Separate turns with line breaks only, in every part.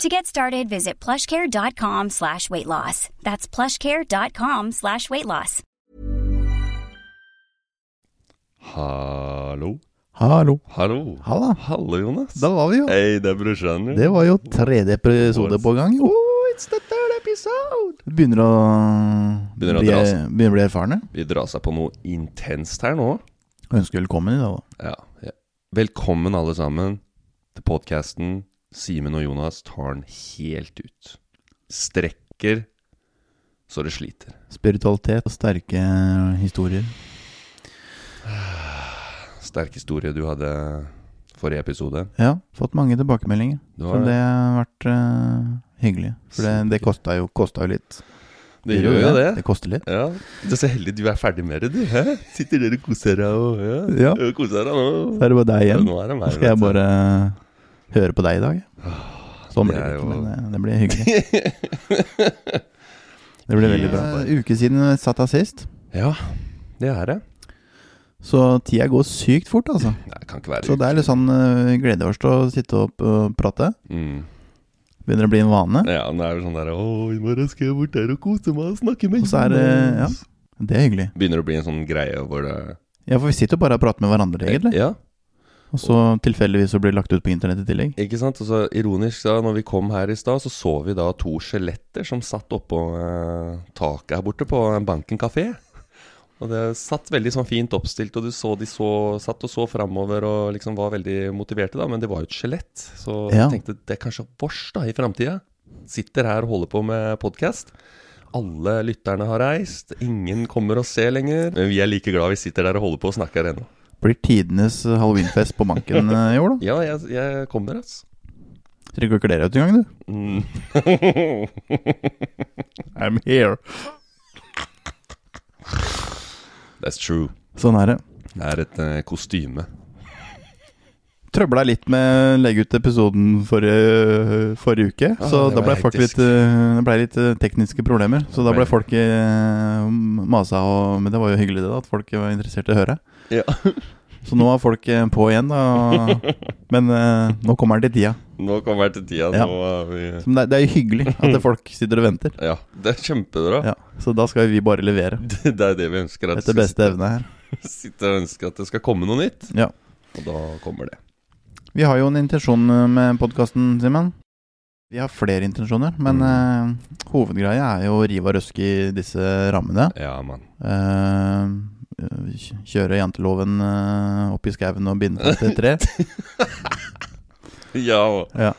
To get started, visit plushcare.com slash weight loss. That's plushcare.com slash weight loss.
Hallo.
Hallo.
Hallo.
Halla.
Hallo, Jonas.
Da var vi jo.
Hei, det er brorsan.
Det var jo tredje episode på gang, jo.
Oh, it's the third episode.
Vi Begynner å,
Begynner å
bli, begynner å bli erfarne.
Vi drar seg på noe intenst her nå.
Ønsker velkommen i dag, da.
Ja. ja. Velkommen alle sammen til podkasten Simen og Jonas tar den helt ut. Strekker så det sliter.
Spiritualitet og sterke historier.
Sterk historie du hadde forrige episode.
Ja, fått mange tilbakemeldinger.
Du
Så det
det.
har vært uh, hyggelig. For det, det kosta jo, jo litt.
Det gjør jo det.
Det koster litt.
Ja, Du er så heldig du er ferdig med det, du. Hæ? Sitter dere og koser deg og ja.
Ja.
Ja, Koser deg nå.
Så er det bare deg
Ja,
igjen.
nå er det meg.
skal jeg bare høre på deg i dag. Sånn blir
det jo-
men eh, det blir hyggelig. Det blir veldig bra. En uke siden vi satt her sist.
Ja, det er det.
Så tida går sykt fort, altså.
Nei, det kan ikke være
Så det er litt sånn uh, Vi gleder oss til å sitte opp og prate.
mm.
Begynner å bli en vane.
Ja, nå er det sånn der Å, i morgen skal jeg bort der og kose meg og snakke med
Og så er det Ja, det er hyggelig.
Begynner å bli en sånn greie hvor det
Ja, for vi sitter jo bare og prater med hverandre, egentlig.
Ja,
Og så tilfeldigvis så blir det lagt ut på internett i tillegg.
ikke sant? Og så ironisk, da når vi kom her i stad, så så vi da to skjeletter som satt oppå eh, taket her borte på Banken kafé. Og det satt veldig sånn fint oppstilt, og du så de så, satt og så framover og liksom var veldig motiverte, da. Men det var jo et skjelett. Så
Ja.
jeg tenkte det er kanskje vårs da i framtida. Sitter her og holder på med podkast. Alle lytterne har reist. Ingen kommer og ser lenger. Men vi er like glad vi sitter der og holder på og snakker ennå.
Blir tidenes halloweenfest på banken uh, i år, da.
Ja, jeg, jeg kommer, altså.
Trenger ikke deg ut engang, du.
Mm.
I'm here.
That's true.
Sånn er det.
Det er et uh, kostyme.
Trøbla litt med å legge ut episoden forrige, forrige uke.
Ah,
så da ble folk litt, uh, det ble litt tekniske problemer. Så da Ble- folk uh, masa og Men det var jo hyggelig, det, da. At folk var interessert i å høre.
Ja.
Så nå er folk eh, på igjen, da. Men eh, nå kommer den til tida.
Nå kommer den til tida.
Ja.
Nå er vi
Så det, det er jo hyggelig at folk sitter og venter.
Ja, det er kjempebra.
Ja, Så da skal vi bare levere.
Det, det er det vi ønsker. At
Etter beste evne her.
sitte, og ønske at det skal komme noe nytt.
Ja.
Og da kommer det.
Vi har jo en intensjon eh, med podkasten, Simen. Vi har flere intensjoner, men eh, hovedgreia er jo å rive og røske i disse rammene.
Ja, mann.
Eh, kj- kjøre janteloven eh, opp i skauen og binde fast et tre.
Ja,
Ja.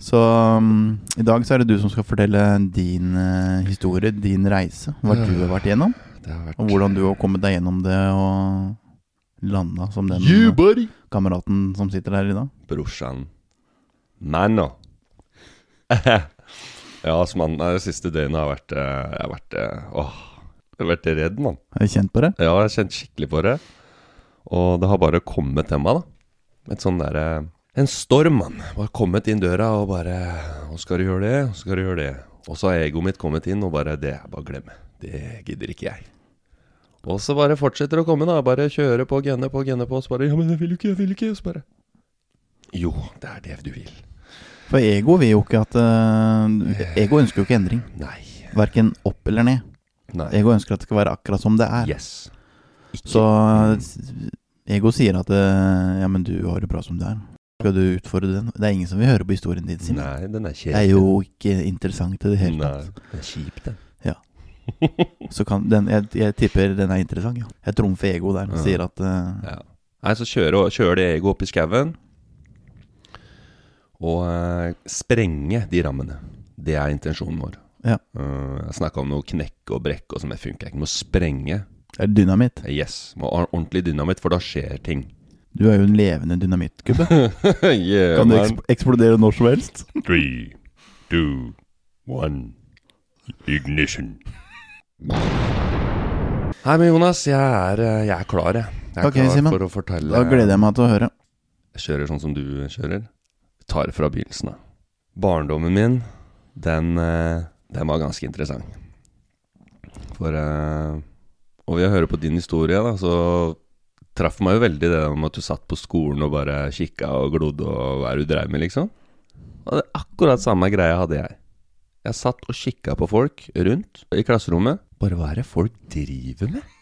Så um, i dag så er det du som skal fortelle din uh, historie, din reise. Hva du har vært
igjennom. har vært
og hvordan du har kommet deg gjennom det og landa som den
You,
kameraten som sitter der i dag.
Brorsan. Manno. ja, som han, Det siste døgnet har vært eh, Jeg har vært eh, Åh. Har vært redd, mann.
Har du kjent på det?
Ja, jeg har kjent skikkelig på det. Og det har bare kommet til meg, da. Et sånn derre En storm, mann. Bare kommet inn døra og bare Nå skal du gjøre det, nå skal du gjøre det. Og så har egoet mitt kommet inn og bare Det er bare å glemme. Det gidder ikke jeg. Og så bare fortsetter å komme, da. Bare kjøre på, gunne på, gunne på. Og så bare Ja, men jeg vil jo ikke, jeg vil ikke. Og så bare Jo, det er det du vil.
For ego vil jo ikke at uh, Ego ønsker jo ikke endring.
Nei.
Verken opp eller ned.
Nei.
Ego ønsker at det skal være akkurat som det er.
Yes. Ikke.
Så ego sier at det, Ja, men du har det bra som du er. Skal du utfordre den? Det er ingen som vil høre på historien din, Simen.
Nei, den er
Det er jo ikke interessant i det hele tatt.
Nei,
den
det er kjipt, den.
Så kan den, jeg, jeg tipper den er interessant, ja. Jeg trumfer ego der
Ja.
sier at uh,
Ja. Nei, så kjører, kjører det ego opp i skauen. Og uh, sprenge de rammene. Det er intensjonen vår.
Ja.
Uh, jeg snakka om noe knekk og brekk og sånn, det funker ikke. Må sprenge.
Det er dynamitt.
Yes. Må ha ordentlig dynamitt, for da skjer ting.
Du er jo en levende dynamittgubbe.
yeah,
Kan du eks eksplodere når som helst?
Three, two, one, ignition. Hei, men Jonas, jeg er, eh, jeg er klar, jeg. Jeg er
okay,
klar
Simon.
for å fortelle
Da gleder jeg meg til å høre.
Jeg kjører sånn som du kjører. Tar fra begynnelsen av. Barndommen min, den, eh, den var ganske interessant. For uh, Og ved å høre på din historie, da, så traff meg jo veldig det om at du satt på skolen og bare kikka og glodde og hva er det du dreiv med, liksom. Og det akkurat samme greia hadde jeg. Jeg satt og kikka på folk rundt i klasserommet. Bare hva er det folk driver med?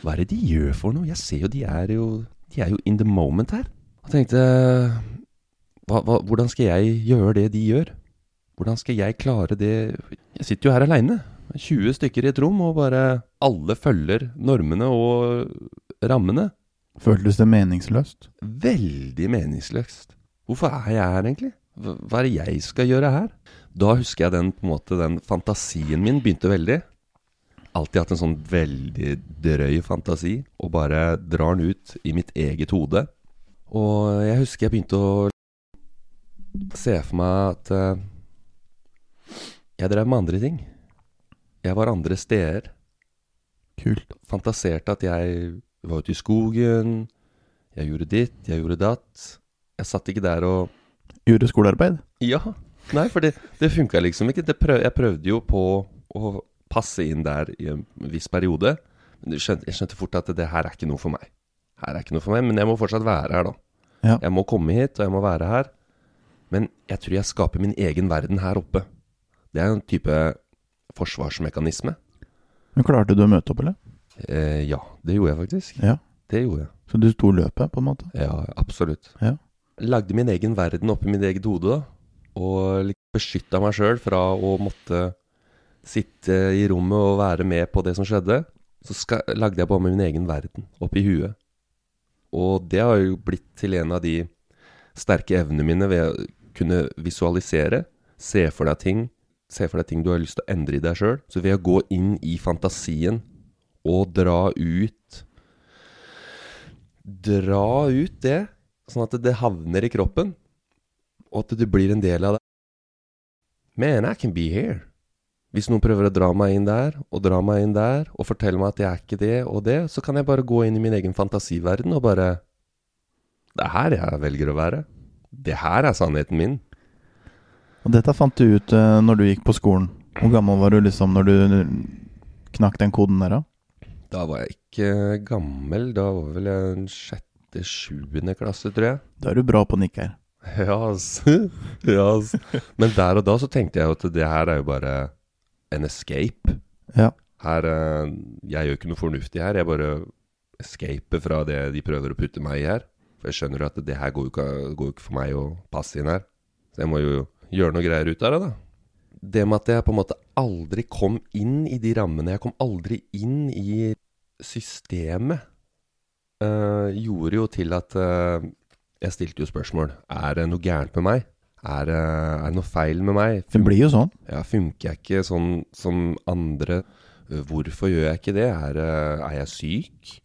Hva er det de gjør for noe? Jeg ser jo de er jo De er jo in the moment her. Og tenkte hva, hva, Hvordan skal jeg gjøre det de gjør? Hvordan skal jeg klare det Jeg sitter jo her aleine. 20 stykker i et rom, og bare alle følger normene og rammene.
Føltes det meningsløst?
Veldig meningsløst. Hvorfor er jeg her, egentlig? Hva er det jeg skal gjøre her? Da husker jeg den, på en måte, den fantasien min begynte veldig. Alltid hatt en sånn veldig drøy fantasi, og bare drar den ut i mitt eget hode. Og jeg husker jeg begynte å se for meg at eh, jeg drev med andre ting. Jeg var andre steder
Kult.
fantaserte at jeg var ute i skogen, jeg gjorde ditt, jeg gjorde datt. Jeg satt ikke der og
Gjorde skolearbeid?
Ja. Nei, for det, det funka liksom ikke. Det prøv, jeg prøvde jo på å passe inn der i en viss periode. Men jeg skjønte, jeg skjønte fort at det her er ikke noe for meg. Her er ikke noe for meg, Men jeg må fortsatt være her, da.
Ja.
Jeg må komme hit, og jeg må være her. Men jeg tror jeg skaper min egen verden her oppe. Det er en type forsvarsmekanisme.
Men klarte du å møte opp, eller?
Eh, ja, det gjorde jeg faktisk.
Ja.
Det gjorde jeg.
Så du sto løpet, på en måte?
Ja, absolutt.
Ja.
Lagde min egen verden oppi mitt eget hode, da. Og liksom beskytta meg sjøl fra å måtte sitte i rommet og være med på det som skjedde. Så skal, lagde jeg bare min egen verden oppi huet. Og det har jo blitt til en av de sterke evnene mine ved å kunne visualisere. Se for deg ting. Se for deg ting du har lyst til å endre i deg sjøl. Så ved å gå inn i fantasien og dra ut Dra ut det, sånn at det havner i kroppen, og at du blir en del av det. Man, I can be here. Hvis noen prøver å dra meg inn der, og dra meg inn der, og fortelle meg at jeg er ikke det og det, så kan jeg bare gå inn i min egen fantasiverden og bare Det er her jeg velger å være. Det her er sannheten min.
Og dette fant du ut uh, når du gikk på skolen. Hvor gammel var du liksom når du knakk den koden der, da?
Da var jeg ikke gammel. Da var vel jeg en sjette, sjuende klasse, tror jeg.
Da er du bra på nikk her.
Ja, ass. ja, ass. Men der og da så tenkte jeg jo at det her er jo bare en escape.
Ja.
Her eh, Jeg gjør ikke noe fornuftig her. Jeg bare escaper fra det de prøver å putte meg i her. For jeg skjønner at det her går jo ikke, går ikke for meg å passe inn her. Så jeg må jo gjøre noe greier ut av det, da. Det med at jeg på en måte aldri kom inn i de rammene, jeg kom aldri inn i systemet, eh, gjorde jo til at eh, jeg stilte jo spørsmål. Er det noe gærent med meg? Er, det- er det noe feil med meg?
Det blir jo sånn.
Ja, funker jeg ikke sånn som andre? Øh, Hvorfor gjør jeg ikke det? Er, øh, er jeg syk?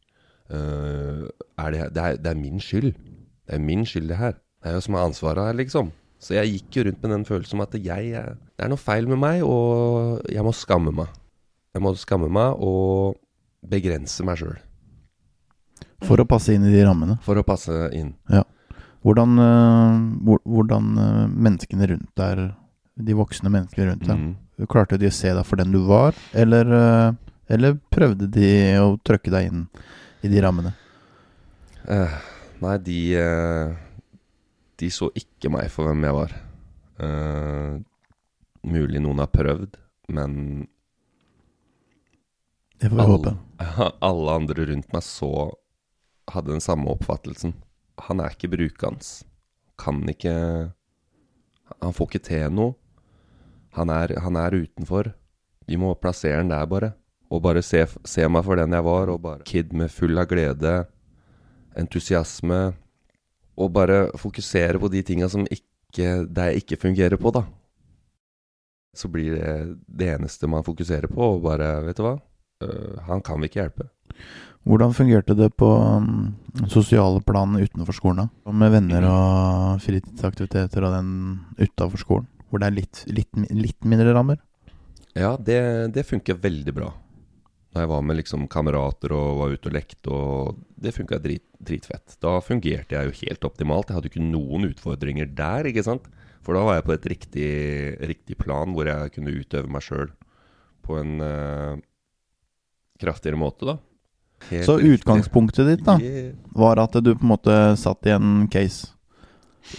Uh, er det, det, er, det er min skyld. Det er min skyld, det her. Det er jo som har ansvaret her, liksom. Så jeg gikk jo rundt med den følelsen om at jeg er- Det er noe feil med meg, og jeg må skamme meg. Jeg må skamme meg og begrense meg sjøl
For å passe inn i de rammene.
for å passe inn.
Hvordan, eh, hvordan eh, menneskene rundt der, de voksne menneskene rundt deg,
Mm.
klarte de å se deg for den du var, eller eh, Eller prøvde de å trøkke deg inn i de rammene?
Eh, nei, de eh, De så ikke meg for hvem jeg var. Uh, mulig noen har prøvd, men
Det får vi håpe.
alle andre rundt meg så Hadde den samme oppfattelsen. Han er ikke brukende. Kan ikke Han får ikke til noe. Han er, han er utenfor. Vi må plassere han der, bare. Og bare se, se meg for den jeg var. Og bare Kid med full av glede, entusiasme. Og bare fokusere på de tinga som ikke, der ikke fungerer på, da. Så blir det det eneste man fokuserer på, og bare Vet du hva? Uh, han kan vi ikke hjelpe.
Hvordan fungerte det på um, sosiale plan utenfor skolen? da? Med venner og fritidsaktiviteter og den utafor skolen? Hvor det er litt, litt, litt mindre rammer?
Ja, det, det funker veldig bra. Da jeg var med liksom kamerater og var ute og lekte, og det funka drit, dritfett. Da fungerte jeg jo helt optimalt. Jeg hadde ikke noen utfordringer der, ikke sant. For da var jeg på et riktig, riktig plan hvor jeg kunne utøve meg sjøl på en uh, kraftigere måte, da. Helt
Så
riktig.
utgangspunktet ditt da
Yeah.
var at du på en måte satt i en case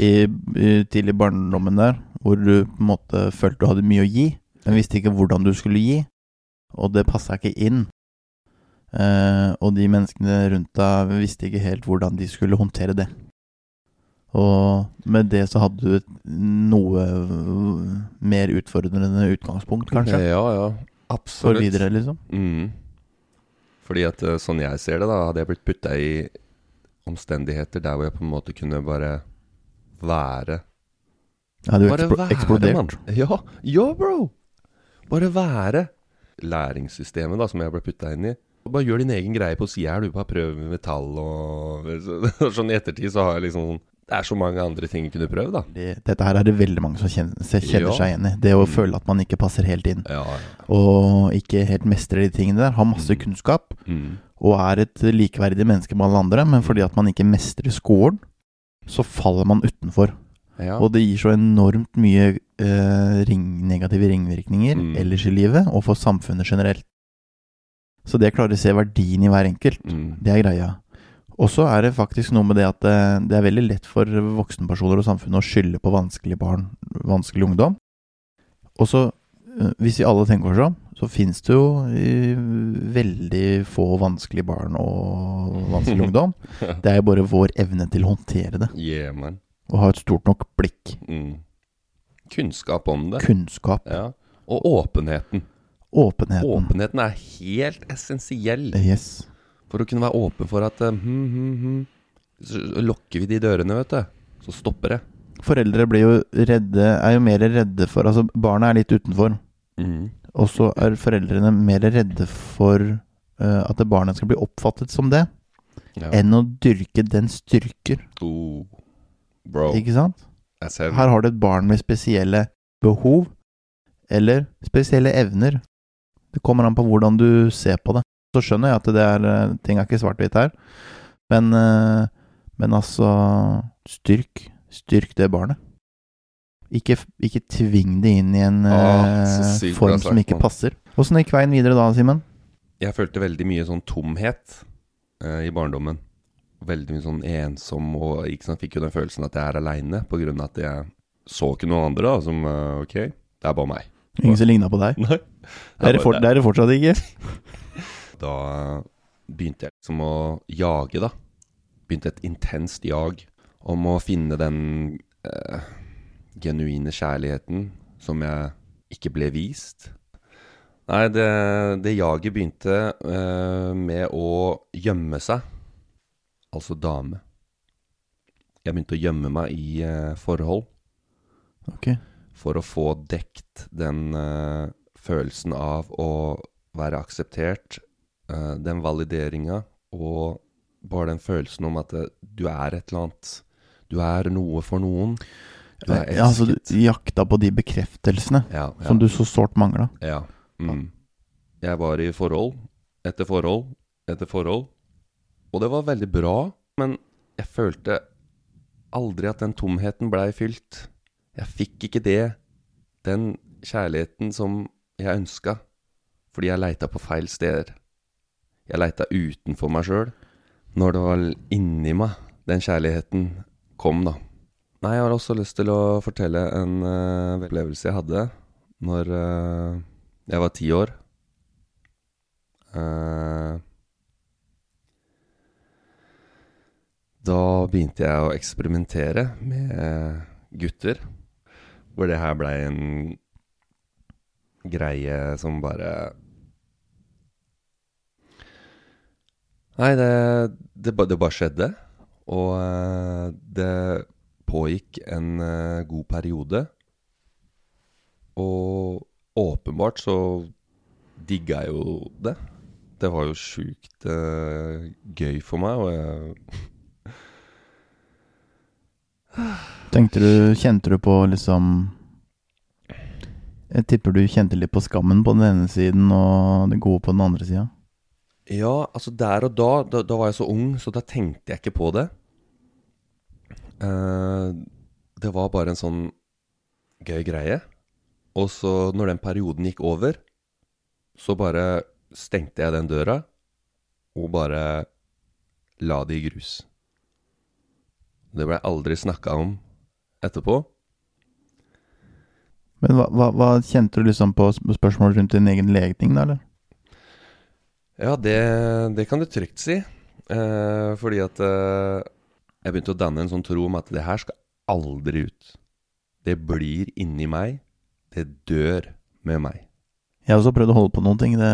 i, i tidlig barndommen der, hvor du på en måte følte du hadde mye å gi, men visste ikke hvordan du skulle gi, og det passa ikke inn. Eh, og de menneskene rundt deg visste ikke helt hvordan de skulle håndtere det. Og med det så hadde du et noe mer utfordrende utgangspunkt, kanskje,
Ja, ja.
for
Absolutt.
videre, liksom.
Mm. Fordi at eh, sånn jeg ser det, da, hadde jeg blitt putta i omstendigheter der hvor jeg på en måte kunne bare være
hadde jo
Bare
eksplo
være,
eksplodert.
mann. Ja, ja, bro! Bare være. Læringssystemet da, som jeg ble putta inn i. Og Bare gjør din egen greie på sida her. Du bare prøver med metall og Sånn i ettertid så har jeg liksom Det er så mange andre ting jeg kunne prøvd, da.
Det, dette her er det veldig mange som kjenner, kjenner
Ja.
seg igjen i. Det å
Mm.
føle at man ikke passer helt inn,
Ja, ja.
og ikke helt mestrer de tingene der. Har masse
Mm.
kunnskap
Mm.
og er et likeverdig menneske med alle andre, men fordi at man ikke mestrer skolen, så faller man utenfor.
ja.
Og det gir så enormt mye eh, ring, negative ringvirkninger
Mm.
ellers i livet, og for samfunnet generelt. Så det å klare å se verdien i hver enkelt,
Mm.
det er greia. Og så er det faktisk noe med det at eh, det er veldig lett for voksenpersoner og samfunnet å skylde på vanskelige barn, vanskelig ungdom. Og så, eh, hvis vi alle tenker oss om, så finnes det jo eh, veldig få vanskelige barn og vanskelig ungdom. Det er jo bare vår evne til å håndtere det,
Yeah, man.
og ha et stort nok blikk.
Mm. Kunnskap om det.
Kunnskap.
Ja. Og åpenheten.
Åpenheten.
Åpenheten er helt essensiell
Yes.
for å kunne være åpen for at eh, hm, hm, hm. Så Lokker vi de dørene, vet du, så stopper det.
Foreldre blir jo redde, er jo mer redde for Altså, barna er litt utenfor.
Mm.
Og så er foreldrene mer redde for eh, at barnet skal bli oppfattet som det,
Ja.
enn å dyrke den styrker.
Oh. Bro,
Ikke sant? Her har du et barn med spesielle behov, eller spesielle evner. Det kommer an på hvordan du ser på det. Så skjønner jeg at det er, eh, ting er ikke svart-hvitt her, men, eh, men altså Styrk. Styrk det barnet. Ikke, ikke tving det inn i en
så
eh, form
sagt,
som ikke passer. Åssen gikk veien videre da, Simen?
Jeg følte veldig mye sånn tomhet eh, i barndommen. Veldig mye sånn ensom, og ikke sant, fikk jo den følelsen at jeg er aleine, av at jeg så ikke noen andre da, som eh, Ok, det er bare meg.
Ingen som ligna på deg?
Nei.
Det er det, for, det er det fortsatt ikke.
Da begynte jeg liksom å jage, da. Begynte et intenst jag om å finne den eh, genuine kjærligheten som jeg ikke ble vist. Nei, det, det jaget begynte eh, med å gjemme seg. Altså dame. Jeg begynte å gjemme meg i eh, forhold
Ok.
for å få dekt den eh, følelsen av å være akseptert, eh, den valideringa, og bare den følelsen om at eh, du er et eller annet. Du er noe for noen. Du er
Ja, altså, du jakta på de bekreftelsene
Ja, ja,
som du så sårt mangla.
ja. Mm. Jeg var i forhold etter forhold etter forhold, og det var veldig bra, men jeg følte aldri at den tomheten blei fylt. Jeg fikk ikke det, den kjærligheten som jeg ønska. Fordi jeg leita på feil steder. Jeg leita utenfor meg sjøl. Når det var inni meg den kjærligheten kom, da. Nei, jeg har også lyst til å fortelle en uh, opplevelse jeg hadde når uh, jeg var ti år. Uh, da begynte jeg å eksperimentere med gutter. Hvor det her blei en greie som bare Nei, det, det, det bare skjedde. Og uh, det pågikk en uh, god periode. Og åpenbart så digga jeg jo det. Det var jo sjukt gøy for meg, og jeg
Tenkte du Kjente du på liksom Jeg tipper du kjente litt på skammen på den ene siden og det gode på den andre sida?
Ja, altså der og da, da, da var jeg så ung, så da tenkte jeg ikke på det. Uh, det var bare en sånn gøy greie. Og så, når den perioden gikk over, så bare stengte jeg den døra og bare la det i grus. Det blei aldri snakka om etterpå.
Men hva, hva, hva, kjente du liksom på spørsmål rundt din egen legning, da, eller?
Ja, det, det kan du trygt si. Eh, fordi at eh, jeg begynte å danne en sånn tro om at det her skal aldri ut. Det blir inni meg. Det dør med meg.
Jeg har også prøvd å holde på noen ting. Det,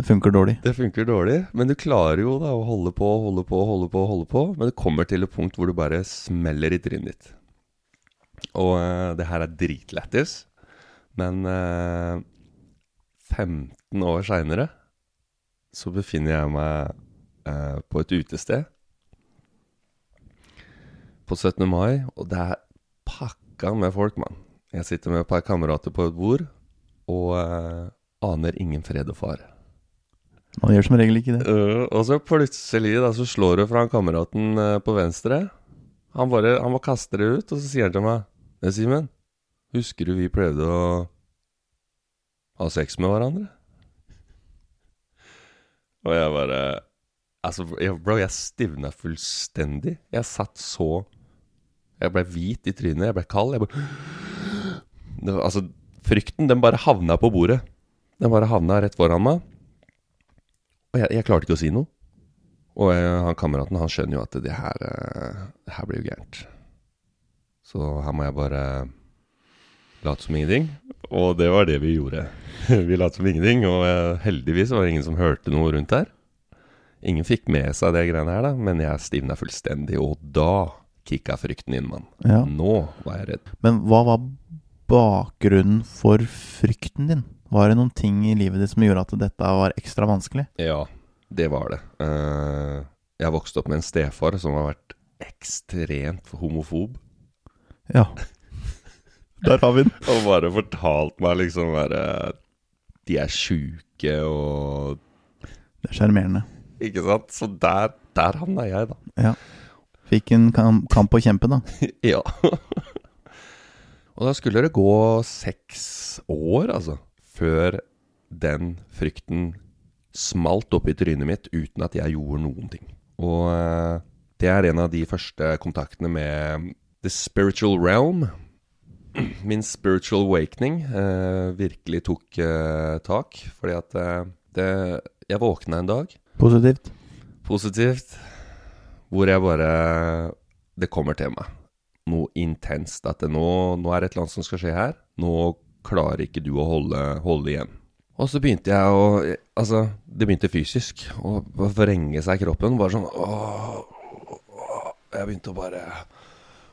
det funker dårlig.
Det funker dårlig, men du klarer jo da å holde på, holde på, holde på, holde på. Men det kommer til et punkt hvor du bare smeller i trynet ditt. Og uh, det her er dritlættis, men 15 år seinere så befinner jeg meg uh, på et utested på 17. mai, og det er pakka med folk, mann. Jeg sitter med et par kamerater på et bord og eh, aner ingen fred og fare.
Man gjør som regel ikke det.
Uh, og så plutselig da, så slår du fra han kameraten uh, på venstre. Han bare, han bare kaster det ut, og så sier han til meg «Nei, Simen, husker du vi prøvde å ha sex med hverandre? Og jeg bare Altså, bro, jeg stivna fullstendig. Jeg satt så Jeg ble hvit i trynet, jeg ble kald. Jeg bare det, Altså, frykten, den bare havna på bordet. Den bare havna rett foran meg. Og jeg, jeg klarte ikke å si noe. Og jeg, han kameraten han skjønner jo at det her, eh, det her blir jo gærent. Så her må jeg bare late som ingenting. Og det var det vi gjorde. vi lot som ingenting, og eh, heldigvis var det ingen som hørte noe rundt her. Ingen fikk med seg det greiene her, da, men jeg stivna fullstendig, og da kicka frykten inn, mann.
Ja.
Nå var jeg redd.
Men hva var bakgrunnen for frykten din? Var det noen ting i livet ditt som gjorde at dette var ekstra vanskelig?
Ja, det var det. Eh, jeg vokste opp med en stefar som har vært ekstremt homofob.
Ja. Der har vi den.
Og bare fortalt meg liksom bare De er sjuke og
Det er sjarmerende.
Ikke sant? Så der, der havna jeg, da.
Ja. Fikk en kam kamp å kjempe, da.
ja. og da skulle det gå seks år, altså, før den frykten smalt opp i trynet mitt uten at jeg gjorde noen ting. Og eh, det er en av de første kontaktene med the spiritual realm. Min spiritual awakening eh, virkelig tok eh, tak. Fordi at eh, det Jeg våkna en dag
Positivt.
positivt, hvor jeg bare Det kommer til meg. Noe intenst. At det nå, nå er det et eller annet som skal skje her. Nå klarer ikke du å holde, holde igjen. Og så begynte jeg å Altså, det begynte fysisk. Å vrenge seg i kroppen. Bare sånn. Jeg begynte å bare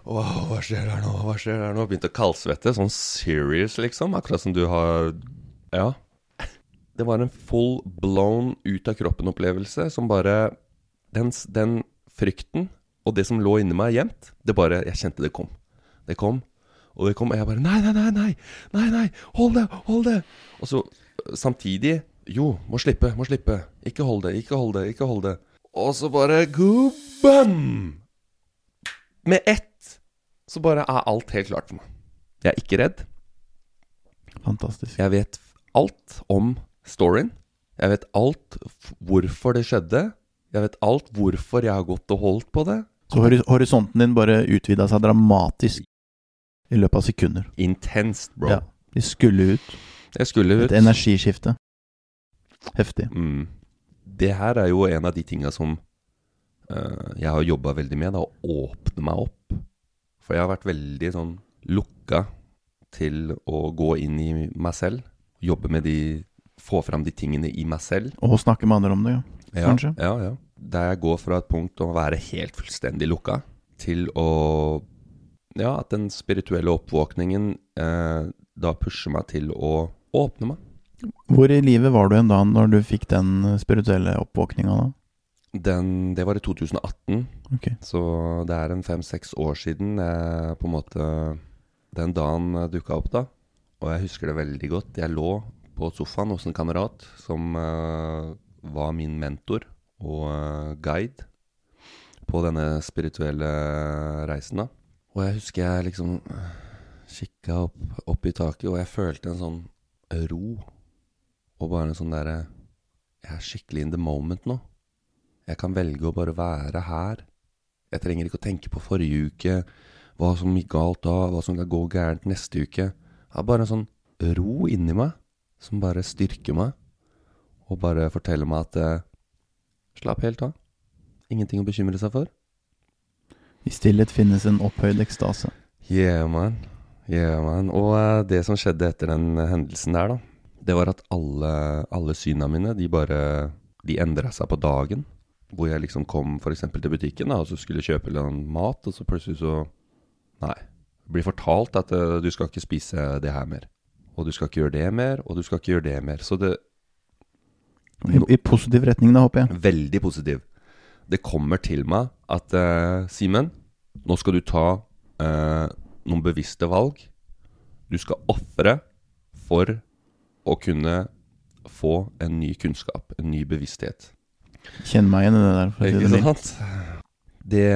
Åh, hva skjer der nå? Hva skjer der nå? Begynte å kaldsvette. Sånn serious, liksom. Akkurat som du har Ja. Det var en full blown ut av kroppen-opplevelse som bare den, den frykten og det som lå inni meg gjemt, det bare Jeg kjente det kom. Det kom, og det kom, og jeg bare Nei, nei, nei, nei! Nei, nei! Hold det! Hold det! Og så samtidig Jo, må slippe, må slippe. Ikke hold det, ikke hold det, ikke hold det. Og så bare go bam! Med ett så bare er alt helt klart for meg. Jeg er ikke redd.
Fantastisk.
Jeg vet alt om storyen. Jeg vet alt hvorfor det skjedde. Jeg vet alt hvorfor jeg har gått og holdt på det.
Så hori- horisonten din bare utvida seg dramatisk i løpet av sekunder.
Intenst, bro.
Ja. De skulle ut.
Jeg skulle ut.
Et energiskifte. Heftig.
Mm. Det her er jo en av de tinga som uh, jeg har jobba veldig med, da, å åpne meg opp. For jeg har vært veldig sånn lukka til å gå inn i meg selv. Jobbe med de Få fram de tingene i meg selv.
Og snakke med andre om det, ja.
Ja,
Kanskje.
Ja, ja. Der jeg går fra et punkt å være helt fullstendig lukka, til å Ja, at den spirituelle oppvåkningen eh, da pusher meg til å åpne meg.
Hvor i livet var du en dag når du fikk den spirituelle oppvåkninga da?
Den, det var i 2018.
okay.
Så det er en fem-seks år siden eh, på en måte den dagen dukka opp, da. Og jeg husker det veldig godt. Jeg lå på sofaen hos en kamerat som eh, var min mentor og eh, guide på denne spirituelle reisen, da. Og jeg husker jeg liksom kikka opp, opp i taket, og jeg følte en sånn ro. Og bare en sånn derre Jeg er skikkelig in the moment nå. Jeg kan velge å bare være her. Jeg trenger ikke å tenke på forrige uke, hva som gikk galt da, hva som kan gå gærent neste uke. Jeg har bare en sånn ro inni meg som bare styrker meg, og bare forteller meg at eh, slapp helt av. Ingenting å bekymre seg for.
I stillhet finnes en opphøyd ekstase.
Yeah, man. Yeah, man. Og eh, det som skjedde etter den hendelsen der, da, det var at alle, alle syna mine, de bare De endra seg på dagen. Hvor jeg liksom kom f.eks. til butikken da, og så skulle kjøpe litt mat, og så plutselig så Nei. Blir fortalt at eh, du skal ikke spise det her mer. Og du skal ikke gjøre det mer, og du skal ikke gjøre det mer. Så det
I, I positiv retning, da, håper jeg.
Veldig positiv. Det kommer til meg at uh, Simen, nå skal du ta uh, noen bevisste valg. Du skal ofre for å kunne få en ny kunnskap, en ny bevissthet.
Kjenn meg igjen i det der.
Ikke
det
sant? Det,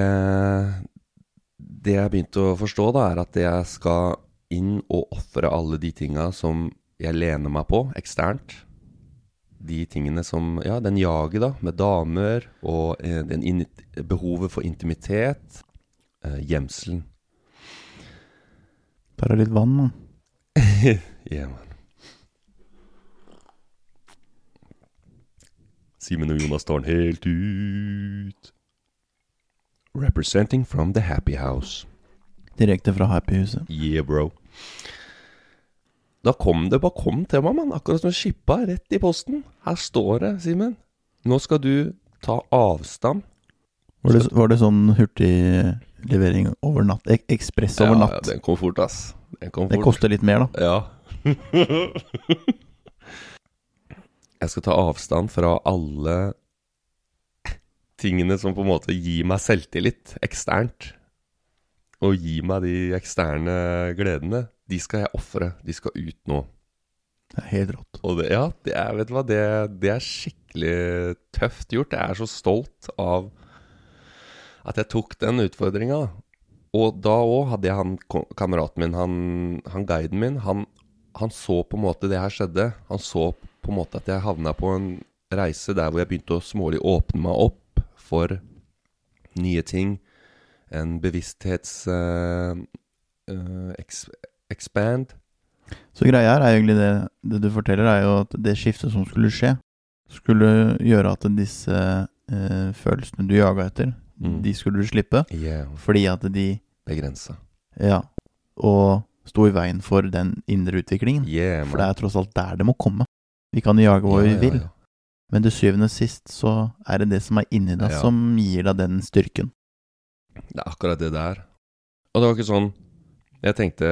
det jeg begynte å forstå, da, er at jeg skal inn og ofre alle de tinga som jeg lener meg på eksternt. De tingene som Ja, den jaget, da, med damer, og eh, den in behovet for intimitet. Eh, gjemselen.
Bare litt vann, mann.
Ja, man. Simen og Jonas tar den helt ut. Representing from the happy house.
Direkte fra happyhuset.
Yeah, bro. Da kom det bare kom til meg, mann. Akkurat som skippa rett i posten. Her står det, Simen. Nå skal du ta avstand.
Var det, var det sånn hurtiglevering over natt? Ek ekspress over natt?
ja, den kom fort, ass. Den kom fort.
det koster litt mer, da.
Ja. jeg skal ta avstand fra alle tingene som på en måte gir meg selvtillit eksternt. Og gir meg de eksterne gledene. De skal jeg ofre. De skal ut nå.
Det er helt rått.
Og det, ja, det er, vet du hva, det, det er skikkelig tøft gjort. Jeg er så stolt av at jeg tok den utfordringa. Og da òg hadde jeg han kameraten min, han, han guiden min, han, han så på en måte det her skjedde. Han så på en måte at jeg havna på en reise der hvor jeg begynte å smålig åpne meg opp for nye ting. En bevissthets... Uh, eks- expand.
Så greia her er egentlig det, det du forteller, er jo at det skiftet som skulle skje, skulle gjøre at disse eh, følelsene du jaga etter,
Mm.
de skulle du slippe.
Yeah.
Fordi at de
Begrensa.
Ja. Og sto i veien for den indre utviklingen.
Yeah,
For det er tross alt der det må komme. Vi kan jage hva vi vil, men til syvende og sist så er det det som er inni deg,
Ja.
som gir deg den styrken.
Det er akkurat det der. Og det var ikke sånn Jeg tenkte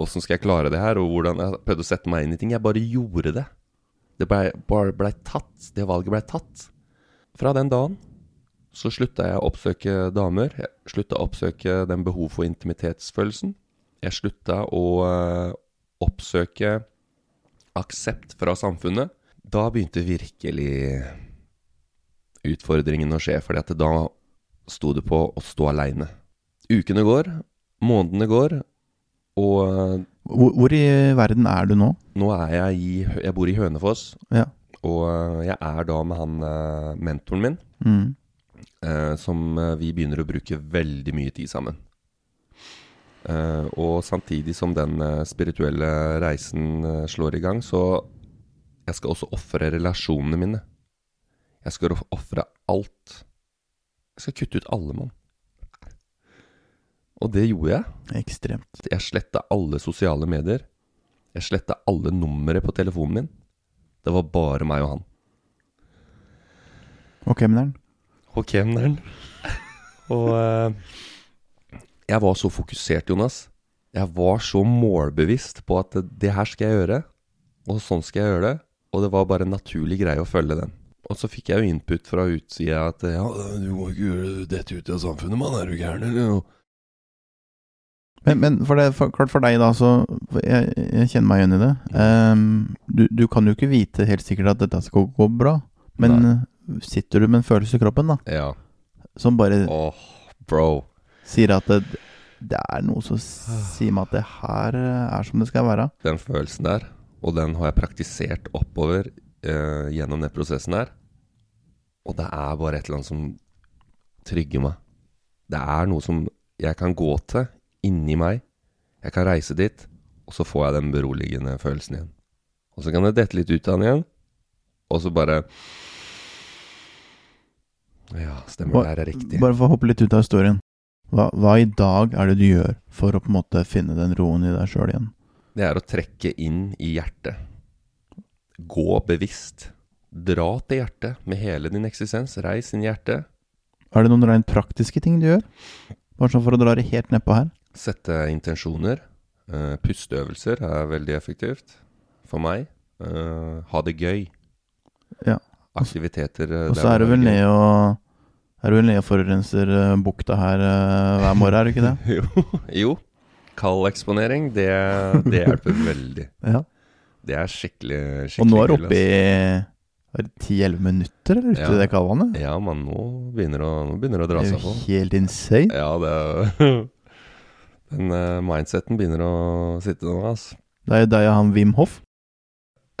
åssen skal jeg klare det her, og hvordan Jeg prøvde å sette meg inn i ting. Jeg bare gjorde det. Det blei blei tatt. Det valget blei tatt. Fra den dagen så slutta jeg å oppsøke damer. Jeg slutta å oppsøke den behov for intimitetsfølelsen. Jeg slutta å eh, oppsøke aksept fra samfunnet. Da begynte virkelig utfordringen å skje, fordi da sto det på å stå aleine. Ukene går, månedene går, og
Hvor, hvor i verden er du nå?
Nå er jeg i Jeg bor i Hønefoss,
Ja.
og eh, jeg er da med han eh, mentoren min,
Mm.
eh, som eh, vi begynner å bruke veldig mye tid sammen. Eh, og samtidig som den spirituelle reisen slår i gang, så jeg skal også ofre relasjonene mine. Jeg skal ofre alt. Jeg skal kutte ut alle mann. Og det gjorde jeg.
Ekstremt.
Jeg sletta alle sosiale medier. Jeg sletta alle numre på telefonen min. Det var bare meg og han.
Og kemneren?
Og kemneren. og uh, jeg var så fokusert, Jonas. Jeg var så målbevisst på at det, her skal jeg gjøre. Og sånn skal jeg gjøre det. Og det var bare en naturlig greie å følge den. Og så fikk jeg jo input fra utsida at ja, du må ikke gjøre dette ut av samfunnet, mann. Er du gæren, eller?
Men, men for det, for, klart for deg, da, så jeg, jeg kjenner meg igjen i det. Um, du, du kan jo ikke vite helt sikkert at dette skal gå bra, men
Nei.
sitter du med en følelse i kroppen da
Ja.
som bare
Åh, bro.
sier at det, det er noe som sier meg at det her eh, er som det skal være?
Den følelsen der, og den har jeg praktisert oppover eh, gjennom den prosessen her. Og det er bare et eller annet som trygger meg. Det er noe som jeg kan gå til inni meg. Jeg kan reise dit, og så får jeg den beroligende følelsen igjen. Og så kan jeg dette litt ut av den igjen, og så bare Ja, stemmer, det her er riktig.
Bare for å hoppe litt ut av historien. Hva, hva i dag er det du gjør for å på en måte finne den roen i deg sjøl igjen?
Det er å trekke inn i hjertet. Gå bevisst. Dra til hjertet med hele din eksistens. Reis inn i hjertet.
Er det noen rent praktiske ting du gjør? Bare sånn for å dra det helt nedpå her.
Sette intensjoner. Eh, pusteøvelser er veldig effektivt for meg. Eh, ha det gøy.
Ja.
Aktiviteter eh,
Og så er du vel ned og Er du vel nede og forurenser bukta her hver morgen, er du ikke det?
jo, jo. Kald eksponering, det, det hjelper veldig.
Ja.
Det er skikkelig, skikkelig
Og nå er du oppe i 10-11 minutter eller ute
Ja.
i det kaldvannet?
Ja, men nå begynner det å, dra seg på.
Det er jo helt insane.
Ja, det er Den uh, mindseten begynner å sitte nå, ass.
Det er jo deg og han Wim Hoff.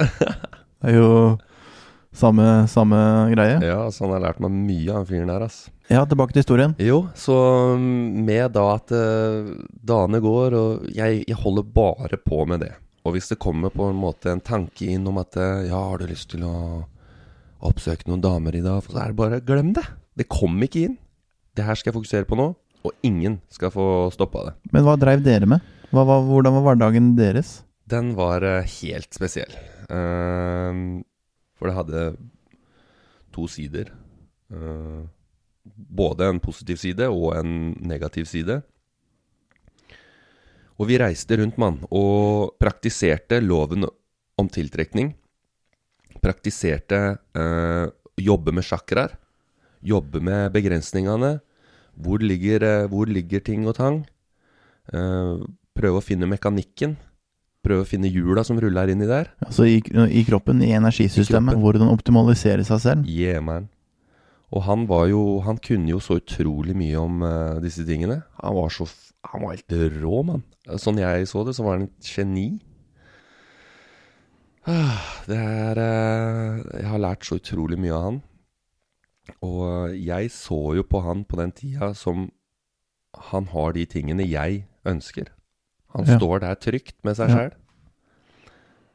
Det er jo samme, samme greie.
Ja, så han har lært meg mye av han fyren der, ass.
Ja, tilbake til historien.
Jo, så mm, med da at uh, dagene går, og jeg, jeg holder bare på med det. Og hvis det kommer på en måte en tanke inn om at eh, ja, har du lyst til å oppsøke noen damer i dag, så er det bare glem det. Det kom ikke inn. Det her skal jeg fokusere på nå, og ingen skal få stoppa det.
Men hva dreiv dere med? Hva, var- hvordan var hverdagen deres?
Den var eh, helt spesiell. Uh, for det hadde to sider. Uh, både en positiv side og en negativ side. Og vi reiste rundt, mann, og praktiserte loven om tiltrekning. Praktiserte eh, jobbe med chakraer. Jobbe med begrensningene. Hvor ligger, eh, hvor ligger ting og tang? Eh, prøve å finne mekanikken. Prøve å finne hjula som ruller inni der.
Altså i, i kroppen, i energisystemet.
I kroppen.
Hvordan optimalisere seg selv.
Yeah, man. Og han var jo Han kunne jo så utrolig mye om uh, disse tingene. Han var så Han var helt rå, mann. Sånn jeg så det, så var han et geni. Ah, Det er uh, Jeg har lært så utrolig mye av han. Og jeg så jo på han på den tida som Han har de tingene jeg ønsker. Han
Ja.
står der trygt med seg
Ja.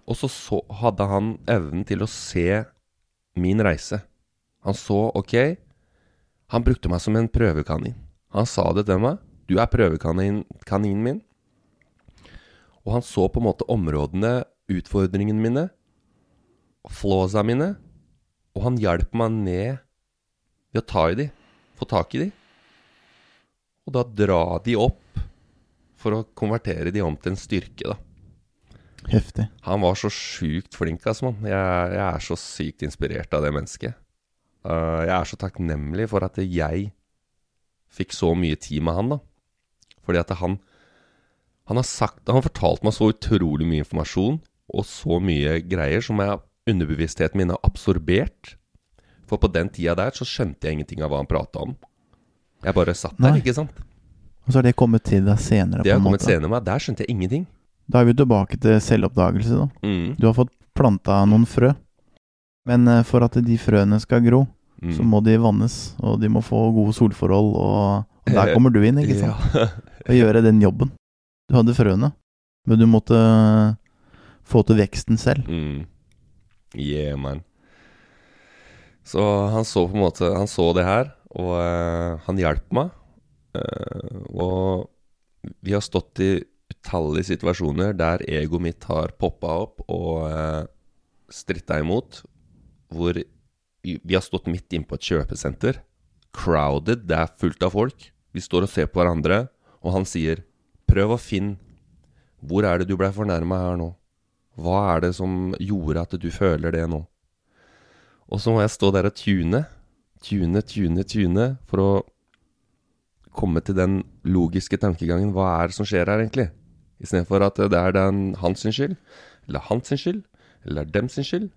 Og så, så hadde han evnen til å se min reise. Han så ok Han brukte meg som en prøvekanin. Han sa det til meg. Du er prøvekaninen min. Og han så på en måte områdene, utfordringene mine, flåsa mine. Og han hjalp meg ned ved å ta i de, få tak i de. Og da dra de opp for å konvertere de om til en styrke, da.
Heftig.
Han var så sjukt flink, altså, mann. Jeg, jeg er så sykt inspirert av det mennesket. Uh, jeg er så takknemlig for at jeg fikk så mye tid med han, da. Fordi at han Han har sagt Han har fortalt meg så utrolig mye informasjon og så mye greier som jeg, underbevisstheten min har absorbert. For på den tida der så skjønte jeg ingenting av hva han prata om. Jeg bare satt der,
Nei.
ikke sant.
Og så har det kommet til deg senere,
Det har kommet
måte.
senere men. Der skjønte jeg ingenting.
Da er vi tilbake til selvoppdagelse, da.
Mm.
Du har fått planta noen frø. Men eh, for at de frøene skal gro,
Mm.
så må de vannes, og de må få gode solforhold, og, der kommer du inn, ikke sant?
Ja.
Og gjøre den jobben. Du hadde frøene, men du måtte eh, få til veksten selv.
Mm. Yeah, man. Så han så på en måte Han så det her, og uh, han hjalp meg. Uh, og vi har stått i utallige situasjoner der egoet mitt har poppa opp og uh, stritta imot. Hvor vi vi har stått midt inne på et kjøpesenter. Crowded, det er fullt av folk. Vi står og ser på hverandre, og han sier 'Prøv å finne Hvor er det du blei fornærma her nå?' Hva er det som gjorde at du føler det nå? Og så må jeg stå der og tune. Tune, tune, tune. For å komme til den logiske tankegangen. Hva er det som skjer her, egentlig? Istedenfor at det er den hans sin skyld, eller hans sin skyld, eller dem sin skyld.